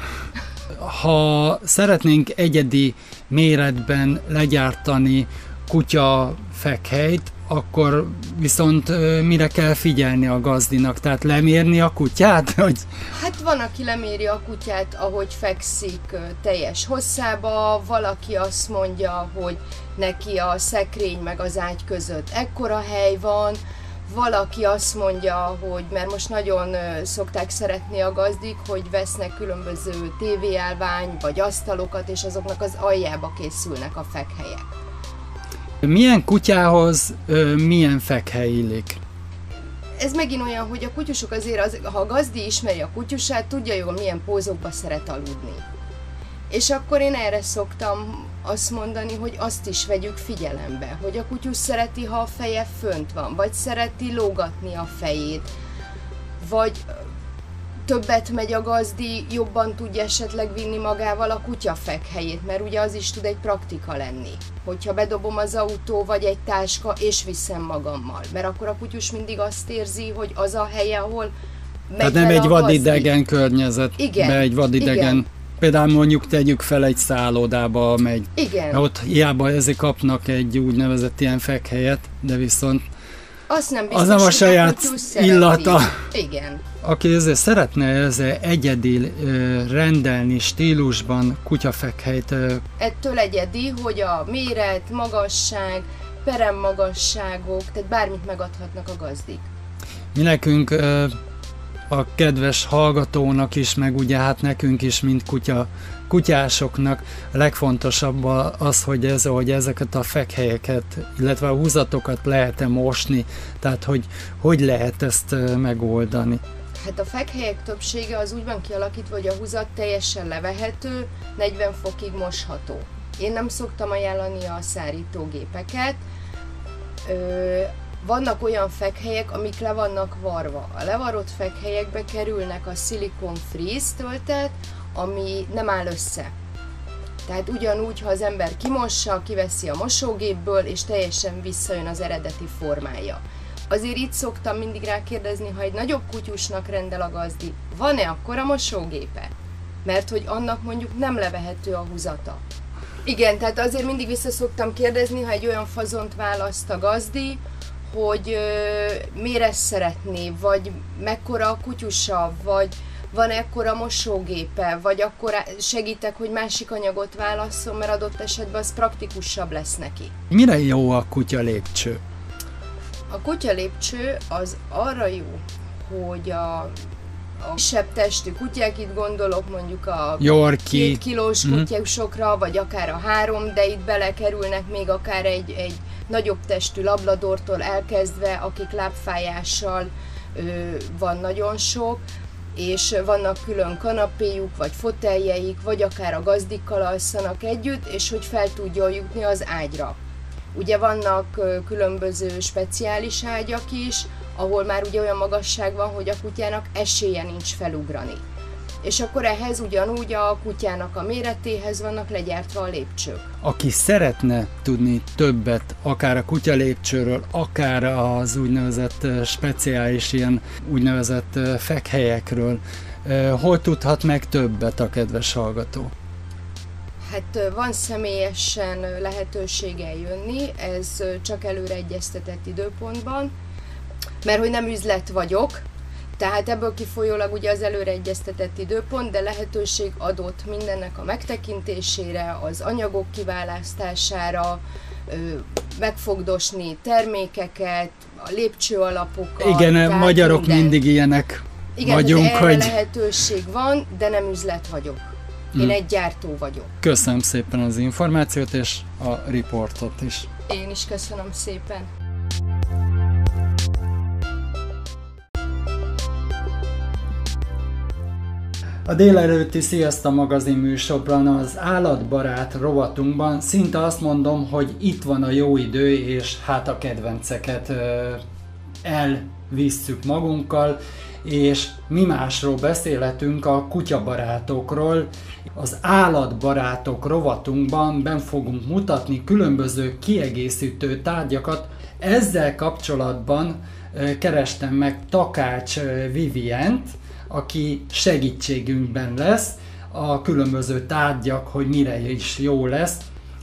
Ha szeretnénk egyedi méretben legyártani kutya fekhelyt, akkor viszont mire kell figyelni a gazdinak? Tehát lemérni a kutyát? [LAUGHS] Hogy... Hát van, aki leméri a kutyát, ahogy fekszik teljes hosszába, valaki azt mondja, hogy neki a szekrény meg az ágy között ekkora hely van, valaki azt mondja, hogy mert most nagyon szokták szeretni a gazdik, hogy vesznek különböző tévéállvány vagy asztalokat, és azoknak az aljába készülnek a fekhelyek. Milyen kutyához milyen fekhely illik? Ez megint olyan, hogy a kutyusok azért, az, ha a gazdi ismeri a kutyusát, tudja jól milyen pózokba szeret aludni. És akkor én erre szoktam azt mondani, hogy azt is vegyük figyelembe, hogy a kutyus szereti, ha a feje fönt van, vagy szereti lógatni a fejét, vagy többet megy a gazdi, jobban tudja esetleg vinni magával a kutyafek helyét, mert ugye az is tud egy praktika lenni. Hogyha bedobom az autó, vagy egy táska, és viszem magammal. Mert akkor a kutyus mindig azt érzi, hogy az a helye, ahol megy Tehát nem egy vadidegen környezet, igen, be egy vadidegen igen. Például mondjuk tegyük fel egy szállodába megy. Igen. Ott hiába ezek kapnak egy úgynevezett ilyen fekhelyet, de viszont az nem, biztos, az nem a saját illata. Igen. Aki ezzel szeretne ezzel egyedi rendelni stílusban kutyafekhelyt. Ettől egyedi, hogy a méret, magasság, peremmagasságok, tehát bármit megadhatnak a gazdik. Mi nekünk a kedves hallgatónak is, meg ugye hát nekünk is, mint kutya, kutyásoknak legfontosabb az, hogy, ez, hogy ezeket a fekhelyeket, illetve a húzatokat lehet-e mosni, tehát hogy hogy lehet ezt megoldani. Hát a fekhelyek többsége az úgy van kialakítva, hogy a húzat teljesen levehető, 40 fokig mosható. Én nem szoktam ajánlani a szárítógépeket, vannak olyan fekhelyek, amik le vannak varva. A levarott fekhelyekbe kerülnek a szilikon freeze töltet, ami nem áll össze. Tehát ugyanúgy, ha az ember kimossa, kiveszi a mosógépből, és teljesen visszajön az eredeti formája. Azért itt szoktam mindig rákérdezni, ha egy nagyobb kutyusnak rendel a gazdi, van-e akkor a mosógépe? Mert hogy annak mondjuk nem levehető a húzata. Igen, tehát azért mindig vissza szoktam kérdezni, ha egy olyan fazont választ a gazdi, hogy ö, mire szeretné, vagy mekkora a kutyusa, vagy van ekkora mosógépe, vagy akkor segítek, hogy másik anyagot válasszon, mert adott esetben az praktikusabb lesz neki. Mire jó a kutya lépcső? A kutya lépcső az arra jó, hogy a a kisebb testű kutyák, itt gondolok mondjuk a Yorkie. két kilós mm. kutyusokra, vagy akár a három, de itt belekerülnek még akár egy, egy nagyobb testű labladortól elkezdve, akik lábfájással van nagyon sok, és vannak külön kanapéjuk, vagy foteljeik, vagy akár a gazdikkal alszanak együtt, és hogy fel tudjon jutni az ágyra. Ugye vannak különböző speciális ágyak is, ahol már ugye olyan magasság van, hogy a kutyának esélye nincs felugrani és akkor ehhez ugyanúgy a kutyának a méretéhez vannak legyártva a lépcsők. Aki szeretne tudni többet, akár a kutya lépcsőről, akár az úgynevezett speciális ilyen úgynevezett fekhelyekről, hol tudhat meg többet a kedves hallgató? Hát van személyesen lehetősége jönni, ez csak előre egyeztetett időpontban, mert hogy nem üzlet vagyok, tehát ebből kifolyólag ugye az előre egyeztetett időpont, de lehetőség adott mindennek a megtekintésére, az anyagok kiválasztására, megfogdosni termékeket, a lépcső alapokat. Igen, magyarok minden. mindig ilyenek Igen, vagyunk, erre hogy... lehetőség van, de nem üzlet vagyok. Én hmm. egy gyártó vagyok. Köszönöm szépen az információt és a riportot is. Én is köszönöm szépen. A délelőtti Sziasztok magazin műsorban az állatbarát rovatunkban szinte azt mondom, hogy itt van a jó idő, és hát a kedvenceket elvisszük magunkkal, és mi másról beszélhetünk a kutyabarátokról. Az állatbarátok rovatunkban ben fogunk mutatni különböző kiegészítő tárgyakat. Ezzel kapcsolatban kerestem meg Takács Vivient, aki segítségünkben lesz. a különböző tárgyak, hogy mire is jó lesz.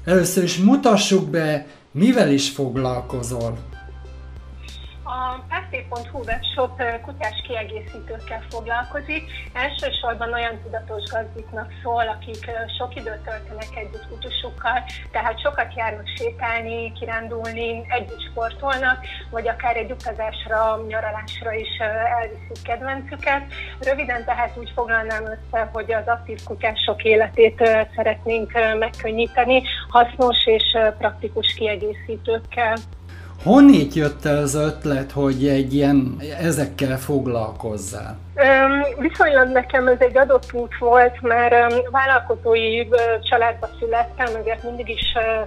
Először is mutassuk be, mivel is foglalkozol. A pásté.hu webshop kutyás kiegészítőkkel foglalkozik. Elsősorban olyan tudatos gazdiknak szól, akik sok időt töltenek együtt kutyusukkal, tehát sokat járnak sétálni, kirándulni, együtt sportolnak, vagy akár egy utazásra, nyaralásra is elviszik kedvencüket. Röviden tehát úgy foglalnám össze, hogy az aktív kutyások életét szeretnénk megkönnyíteni hasznos és praktikus kiegészítőkkel. Honnét jött el az ötlet, hogy egy ilyen ezekkel foglalkozzál? Viszonylag nekem ez egy adott út volt, mert vállalkozói családba születtem, ezért mindig is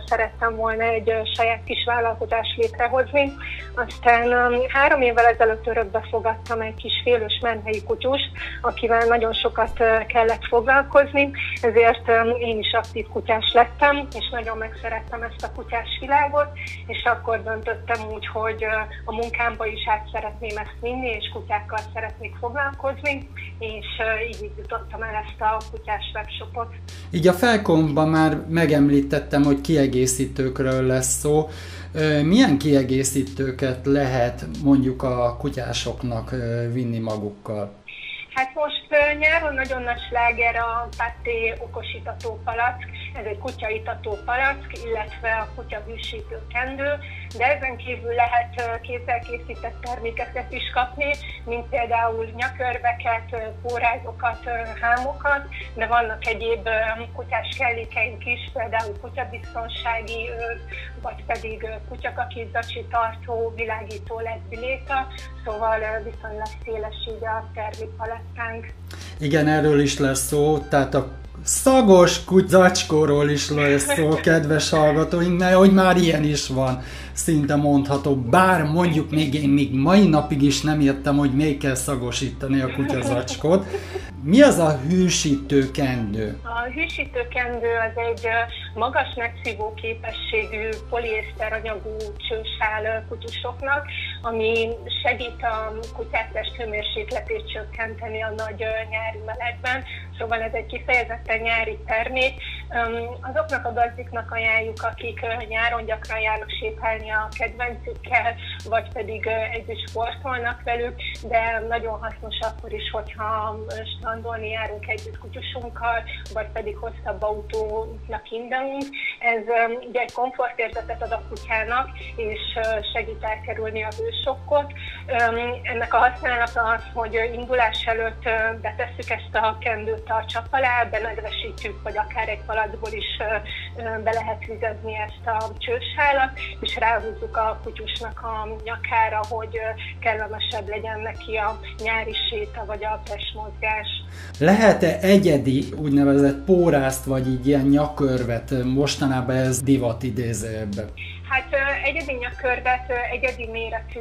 szerettem volna egy saját kis vállalkozást létrehozni. Aztán három évvel ezelőtt örökbe fogadtam egy kis félős menhelyi kutyust, akivel nagyon sokat kellett foglalkozni, ezért én is aktív kutyás lettem, és nagyon megszerettem ezt a kutyás világot, és akkor döntöttem úgy, hogy a munkámba is át szeretném ezt vinni, és kutyákkal szeretnék foglalkozni és így jutottam el ezt a kutyás webshopot. Így a felkomban már megemlítettem, hogy kiegészítőkről lesz szó. Milyen kiegészítőket lehet mondjuk a kutyásoknak vinni magukkal? Hát most nyáron nagyon nagy sláger a Paté okosítató palack, ez egy kutyaitató palack, illetve a kutya hűsítő kendő, de ezen kívül lehet kézzel készített termékeket is kapni, mint például nyakörveket, pórázokat, hámokat, de vannak egyéb kutyás kellékeink is, például kutyabiztonsági vagy pedig kutyakakizzacsi tartó, világító biléta, szóval viszonylag széles így a termékpalettánk. Igen, erről is lesz szó, tehát a szagos kutyacskóról is lesz szó, kedves hallgatóink, mert hogy már ilyen is van, szinte mondható. Bár mondjuk még én még mai napig is nem értem, hogy még kell szagosítani a kutyazacskót. Mi az a hűsítő kendő? A hűsítő kendő az egy magas megszívó képességű poliészter anyagú csősál kutyusoknak, ami segít a kutyák hőmérsékletét csökkenteni a nagy nyári melegben. Szóval ez egy kifejezetten nyári termék. Azoknak a gazdiknak ajánljuk, akik nyáron gyakran járnak sétálni a kedvencükkel, vagy pedig együtt sportolnak velük, de nagyon hasznos akkor is, hogyha strandolni járunk együtt kutyusunkkal, vagy pedig hosszabb autónak indulunk. Ez ugye egy komfortérzetet ad a kutyának, és segít elkerülni a hősokkot. Ennek a használata az, hogy indulás előtt betesszük ezt a kendőt a csap alá, benedvesítjük, vagy akár egy palacból is be lehet vizezni ezt a csősálat, és ráhúzzuk a kutyusnak a nyakára, hogy kellemesebb legyen neki a nyári séta, vagy a testmozgás. Lehet-e egyedi úgynevezett pórászt, vagy így ilyen nyakörvet? Mostanában ez divat idézőjebben. Hát egyedi nyakörvet, egyedi méretű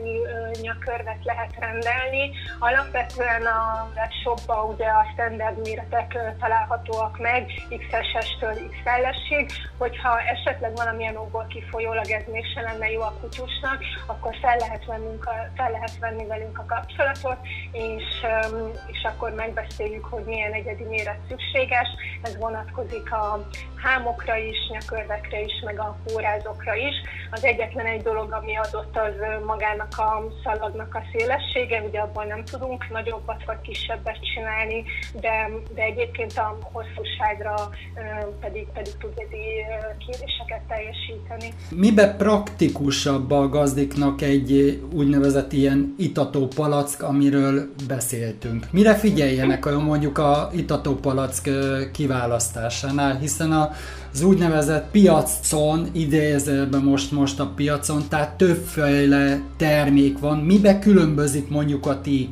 nyakörvet lehet rendelni. Alapvetően a shopban ugye a standard méretek találhatóak meg, XS-től XL-esig. Hogyha esetleg valamilyen okból kifolyólag ez mégse lenne jó a kutyusnak, akkor fel lehet, vennünk a, fel lehet venni velünk a kapcsolatot, és, és akkor megbeszéljük, hogy milyen egyedi méret szükséges. Ez vonatkozik a hámokra is, nyakörvekre is, meg a pórázokra is. Az egyetlen egy dolog, ami adott, az magának a szalagnak a szélessége, ugye abból nem tudunk nagyobbat vagy kisebbet csinálni, de, de egyébként a hosszúságra pedig, pedig tud egy kéréseket teljesíteni. Mibe praktikusabb a gazdiknak egy úgynevezett ilyen itató palack, amiről beszéltünk? Mire figyeljenek mondjuk a itató palack kiválasztásánál, hiszen a az úgynevezett piacon, idézőben most, most a piacon, tehát többféle termék van. Mibe különbözik mondjuk a ti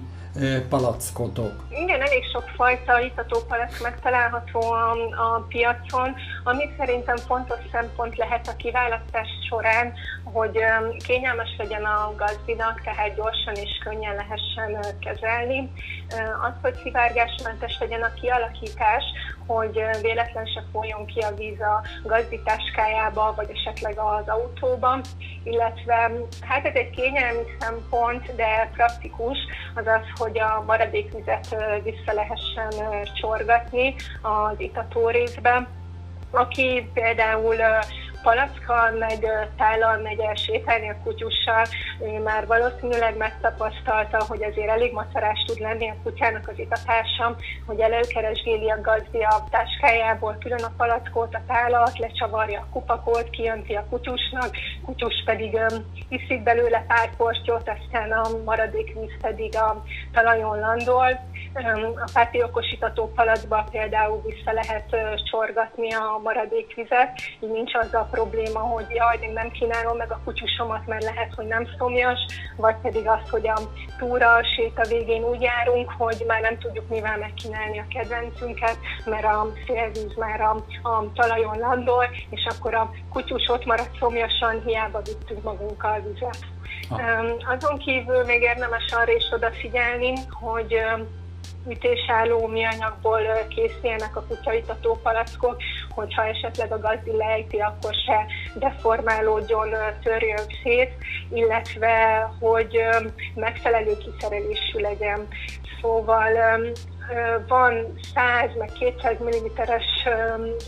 palackotok? Igen, elég sok fajta itatópalack megtalálható a, a piacon, ami szerintem fontos szempont lehet a kiválasztás során, hogy kényelmes legyen a gazdinak, tehát gyorsan és könnyen lehessen kezelni. Az, hogy szivárgásmentes legyen a kialakítás, hogy véletlen se folyjon ki a víz a gazditáskájába, vagy esetleg az autóba, illetve hát ez egy kényelmi szempont, de praktikus, az az, hogy a maradékvizet vissza vissza lehessen csorgatni az itató részbe. Aki például palackkal, meg tállal megy el sétálni a kutyussal, ő már valószínűleg megtapasztalta, hogy azért elég macerás tud lenni a kutyának az itatása, hogy előkeresgéli a gazdi a táskájából külön a palackot, a tálat, lecsavarja a kupakot, kijönti a kutyusnak, kutyus pedig iszik belőle pár portyot, aztán a maradék víz pedig a talajon landol. A pátiokosítató palacba például vissza lehet csorgatni a maradék vizet, így nincs az a probléma, hogy jaj, még nem kínálom meg a kutyusomat, mert lehet, hogy nem szomjas, vagy pedig az, hogy a túra, a séta végén úgy járunk, hogy már nem tudjuk mivel megkínálni a kedvencünket, mert a szélvíz már a, a talajon landol, és akkor a kutyus ott marad szomjasan, hiába vittünk magunkkal vizet. Ah. Azon kívül még érdemes arra is odafigyelni, hogy ütésálló műanyagból készüljenek a kutyaitató palackok, hogyha esetleg a gazdi lejti, akkor se deformálódjon, törjön szét, illetve hogy megfelelő kiszerelésű legyen. Szóval van 100 meg 200 ml-es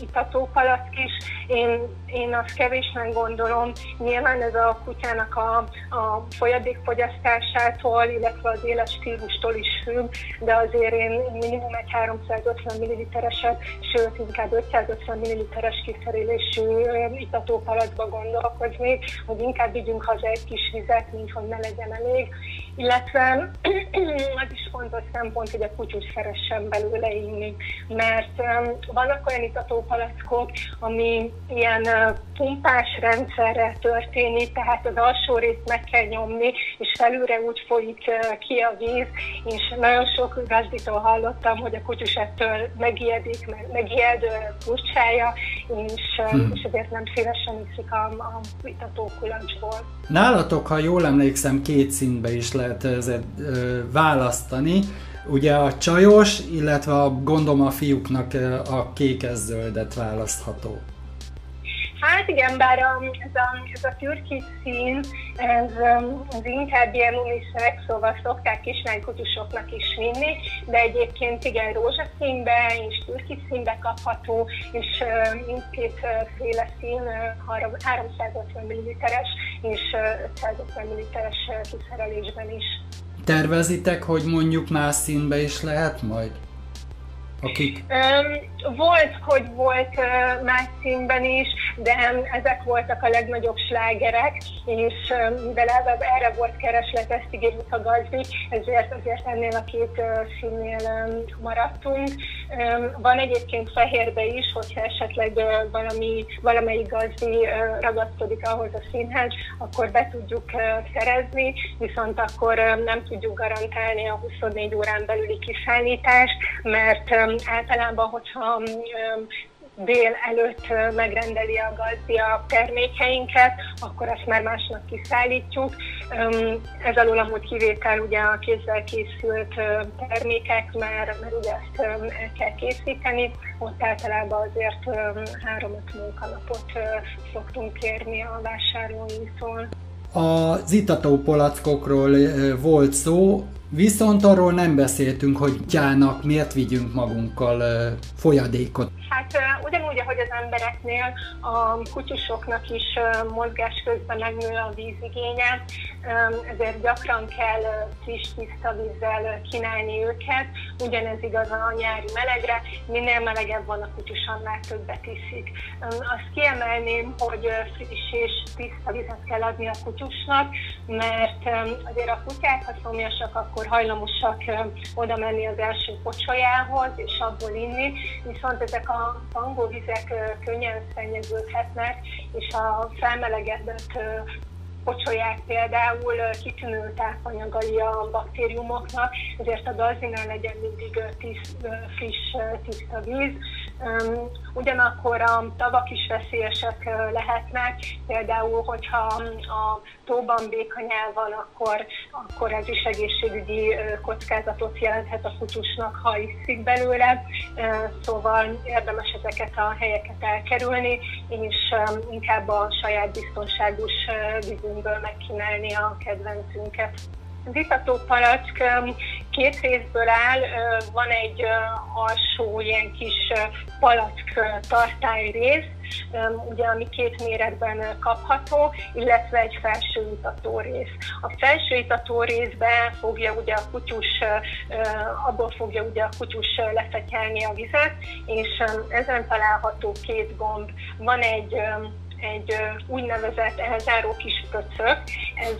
itatópalack is. Én, én azt kevésnek gondolom. Nyilván ez a kutyának a, a folyadékfogyasztásától, illetve az éles stílustól is függ, de azért én minimum egy 350 ml-eset, sőt inkább 550 ml-es kiszerelésű itatópalackba gondolkoznék, hogy inkább vigyünk haza egy kis vizet, mint hogy ne legyen elég. Illetve [CLEARS THROAT] az is fontos szempont, hogy a kutyus szeressen belőle inni, mert vannak olyan itatópalackok, ami ilyen pumpás rendszerre történik, tehát az alsó részt meg kell nyomni, és felülre úgy folyik ki a víz, és nagyon sok gazdítól hallottam, hogy a kutyus ettől megijedik, megijed furcsája, és, hmm. és ezért nem szívesen iszik a, a itatókulancsból. Nálatok, ha jól emlékszem, két színbe is lehet ezért választani. Ugye a csajos, illetve a, gondolom a fiúknak a kékes-zöldet választható. Hát igen, bár a, ez, a, ez a türkis szín, ez, ez inkább ilyen unisex, szóval szokták kislánykutyusoknak is vinni, de egyébként igen, rózsaszínbe és türkis színbe kapható, és mindkét féle szín 350 ml-es és 550 ml-es kiszerelésben is. Tervezitek, hogy mondjuk más színbe is lehet majd? Akik? Um, volt, hogy volt uh, más színben is, de ezek voltak a legnagyobb slágerek, és mivel erre volt kereslet, ezt ígérjük a gazdi, ezért azért ennél a két színnél maradtunk. Van egyébként fehérbe is, hogyha esetleg valami, valamelyik gazdi ragaszkodik ahhoz a színhez, akkor be tudjuk szerezni, viszont akkor nem tudjuk garantálni a 24 órán belüli kiszállítást, mert általában, hogyha dél előtt megrendeli a gazdi a termékeinket, akkor azt már másnak kiszállítjuk. Ez alól amúgy kivétel ugye a kézzel készült termékek, mert, mert ugye ezt el kell készíteni, ott általában azért 3-5 munkanapot szoktunk kérni a vásárlóinktól. Az itató palackokról volt szó, viszont arról nem beszéltünk, hogy gyának miért vigyünk magunkkal folyadékot. Hát ugyanúgy, ahogy az embereknél, a kutyusoknak is mozgás közben megnő a vízigénye, ezért gyakran kell friss, tiszta vízzel kínálni őket. Ugyanez igaz a nyári melegre, minél melegebb van a kutyus, annál többet iszik. Azt kiemelném, hogy friss és tiszta vizet kell adni a kutyusnak, mert azért a kutyák, ha szomjasak, akkor hajlamosak oda menni az első pocsolyához és abból inni, viszont ezek a tangóvizek könnyen szennyeződhetnek, és a felmelegedett pocsolyák például kitűnő tápanyagai a baktériumoknak, ezért a dalzinál legyen mindig tiszt, friss, tiszta víz. Ugyanakkor a tavak is veszélyesek lehetnek, például, hogyha a tóban békanyál van, akkor, akkor ez is egészségügyi kockázatot jelenthet a kutyusnak, ha iszik belőle, szóval érdemes ezeket a helyeket elkerülni, és inkább a saját biztonságos vízünkből megkínálni a kedvencünket. Az itató palack két részből áll, van egy alsó ilyen kis palack tartály rész, ugye, ami két méretben kapható, illetve egy felső itató rész. A felső itató részben fogja ugye a kutyus, abból fogja ugye a kutyus lefetyelni a vizet, és ezen található két gomb. Van egy egy úgynevezett elzáró kis pöcök. Ez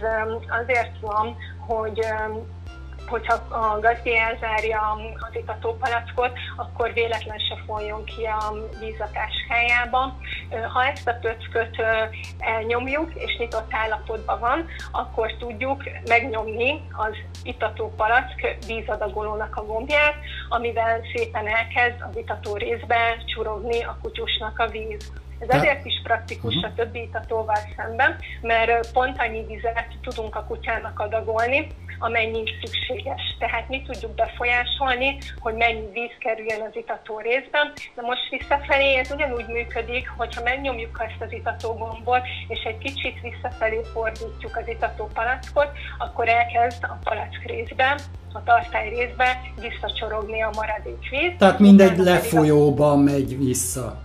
azért van, hogy hogyha a gazdi elzárja az itatópalackot, akkor véletlen se folyjon ki a vízakás helyába. Ha ezt a pöcköt elnyomjuk, és nyitott állapotban van, akkor tudjuk megnyomni az itatópalack vízadagolónak a gombját, amivel szépen elkezd az itató részbe csurogni a kutyusnak a víz. Ez azért is praktikus uh-huh. a többi itatóval szemben, mert pont annyi vizet tudunk a kutyának adagolni, amennyi szükséges. Tehát mi tudjuk befolyásolni, hogy mennyi víz kerüljön az itató részben. De most visszafelé ez ugyanúgy működik, hogyha megnyomjuk ezt az itató gombot, és egy kicsit visszafelé fordítjuk az itató palackot, akkor elkezd a palack részben a tartály részbe visszacsorogni a maradék víz. Tehát mindegy lefolyóban megy vissza.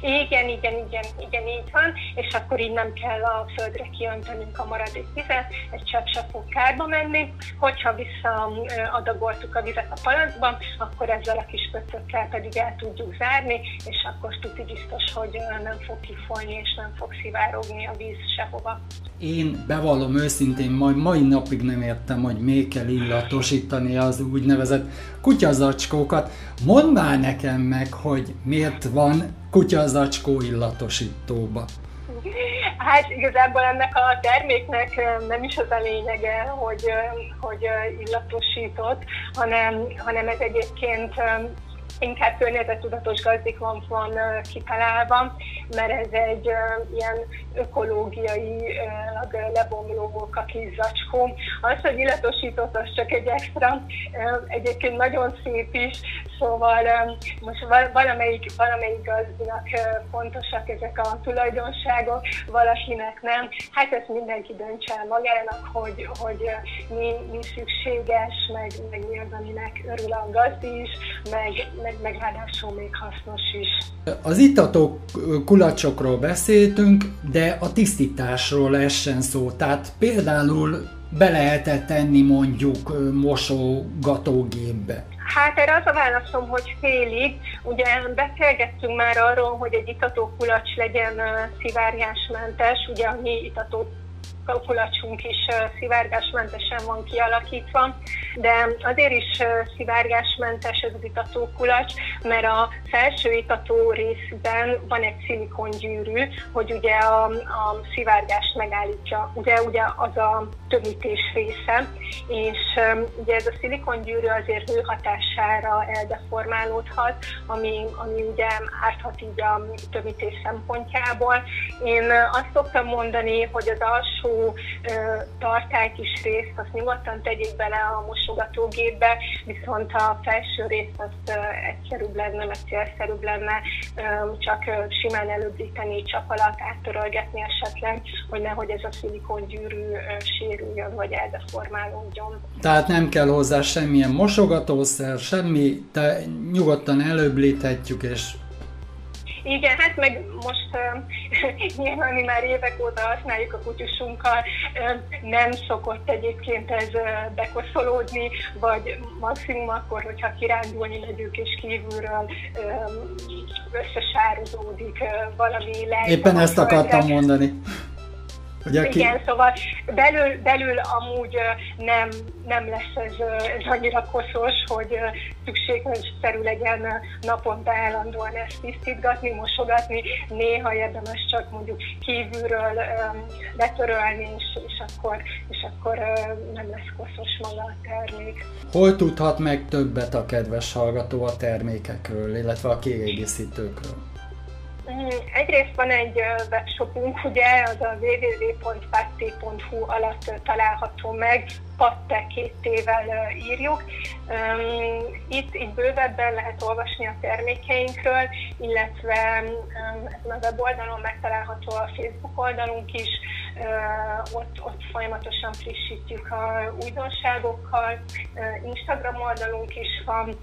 Igen, igen, igen, igen, így van, és akkor így nem kell a földre kiöntenünk a maradék vizet, egy csepp se fog kárba menni. Hogyha visszaadagoltuk a vizet a palackban, akkor ezzel a kis pöcökkel pedig el tudjuk zárni, és akkor tuti biztos, hogy nem fog kifolni, és nem fog szivárogni a víz sehova. Én bevallom őszintén, majd mai napig nem értem, hogy még kell illatosítani az úgynevezett kutyazacskókat. Mondd már nekem meg, hogy miért van kutyazacskó illatosítóba? Hát igazából ennek a terméknek nem is az a lényege, hogy, hogy illatosított, hanem, hanem ez egyébként inkább környezettudatos gazdik van, van kitalálva, mert ez egy ilyen ökológiai lebomló kis zacskó. Az, hogy illatosított, az csak egy extra, egyébként nagyon szép is, szóval most valamelyik, valamelyik gazdinak fontosak ezek a tulajdonságok, valakinek nem. Hát ezt mindenki döntse el magának, hogy, hogy mi, mi szükséges, meg, meg mi az, aminek örül a gazdi is, meg, meg, meg ráadásul még hasznos is. Az itató kulacsokról beszéltünk, de a tisztításról essen szó. Tehát például be lehetett tenni mondjuk mosogatógépbe. Hát erre az a válaszom, hogy félig. Ugye beszélgettünk már arról, hogy egy itató kulacs legyen szivárgásmentes, ugye a mi itató kulacsunk is szivárgásmentesen van kialakítva, de azért is szivárgásmentes ez az itató kulacs, mert a felső itató részben van egy szilikongyűrű, hogy ugye a, a szivárgást megállítja. Ugye, ugye az a tömítés része, és ugye ez a szilikongyűrű azért hő hatására eldeformálódhat, ami, ami ugye árthat így a tömítés szempontjából. Én azt szoktam mondani, hogy az alsó tartály kis részt, azt nyugodtan tegyék bele a mosogatógépbe, viszont a felső részt azt egyszerűbb lenne, meg célszerűbb lenne csak simán előbbíteni, csap alatt áttörölgetni esetleg, hogy nehogy ez a szilikongyűrű sérüljön, vagy eldeformálódjon. Tehát nem kell hozzá semmilyen mosogatószer, semmi, te nyugodtan előbbíthetjük, és igen, hát meg most [LAUGHS] nyilván mi már évek óta használjuk a kutyusunkkal, nem szokott egyébként ez bekoszolódni, vagy maximum akkor, hogyha kirándulni megyünk és kívülről összesározódik valami lejt. Éppen ezt akartam mondani. Ugye, ki... Igen, szóval belül, belül amúgy nem, nem lesz ez, ez annyira koszos, hogy szükségszerű legyen naponta állandóan ezt tisztítgatni, mosogatni. Néha érdemes csak mondjuk kívülről letörölni, és, és akkor, és akkor nem lesz koszos maga a termék. Hol tudhat meg többet a kedves hallgató a termékekről, illetve a kiegészítőkről? Mm, egyrészt van egy webshopunk, ugye, az a www.patti.hu alatt található meg, patte két írjuk. Itt így bővebben lehet olvasni a termékeinkről, illetve ezen a weboldalon megtalálható a Facebook oldalunk is, ott, ott folyamatosan frissítjük a újdonságokkal. Instagram oldalunk is van,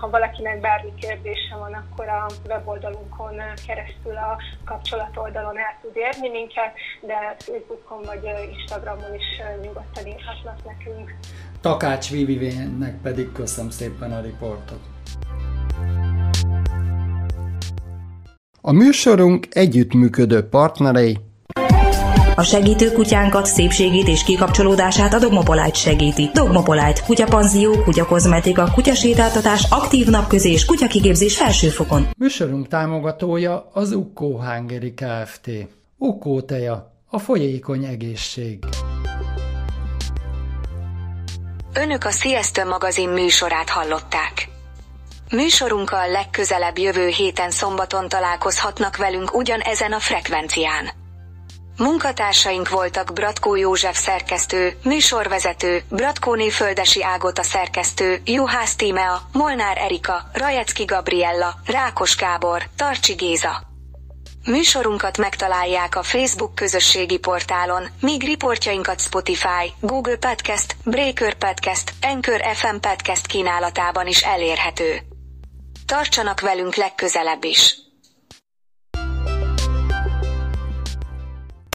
ha valakinek bármi kérdése van, akkor a weboldalunkon keresztül a kapcsolat oldalon el tud érni minket, de Facebookon vagy Instagramon is nyugodtan írhatnak nekünk. Takács Vivivénnek pedig köszönöm szépen a riportot. A műsorunk együttműködő partnerei a segítő kutyánkat, szépségét és kikapcsolódását a Dogmopolite segíti. Dogmopolite, kutyapanzió, kutyakozmetika, kutyasétáltatás, aktív napközés, kutyakigépzés felsőfokon. Műsorunk támogatója az Ukkó Hungary Kft. Ukkó teja, a folyékony egészség. Önök a Siesta magazin műsorát hallották. Műsorunkkal legközelebb jövő héten szombaton találkozhatnak velünk ugyanezen a frekvencián. Munkatársaink voltak Bratkó József szerkesztő, műsorvezető, Bratkóné Földesi Ágota szerkesztő, Juhász Tímea, Molnár Erika, Rajecki Gabriella, Rákos Gábor, Tarcsi Géza. Műsorunkat megtalálják a Facebook közösségi portálon, míg riportjainkat Spotify, Google Podcast, Breaker Podcast, Anchor FM Podcast kínálatában is elérhető. Tartsanak velünk legközelebb is!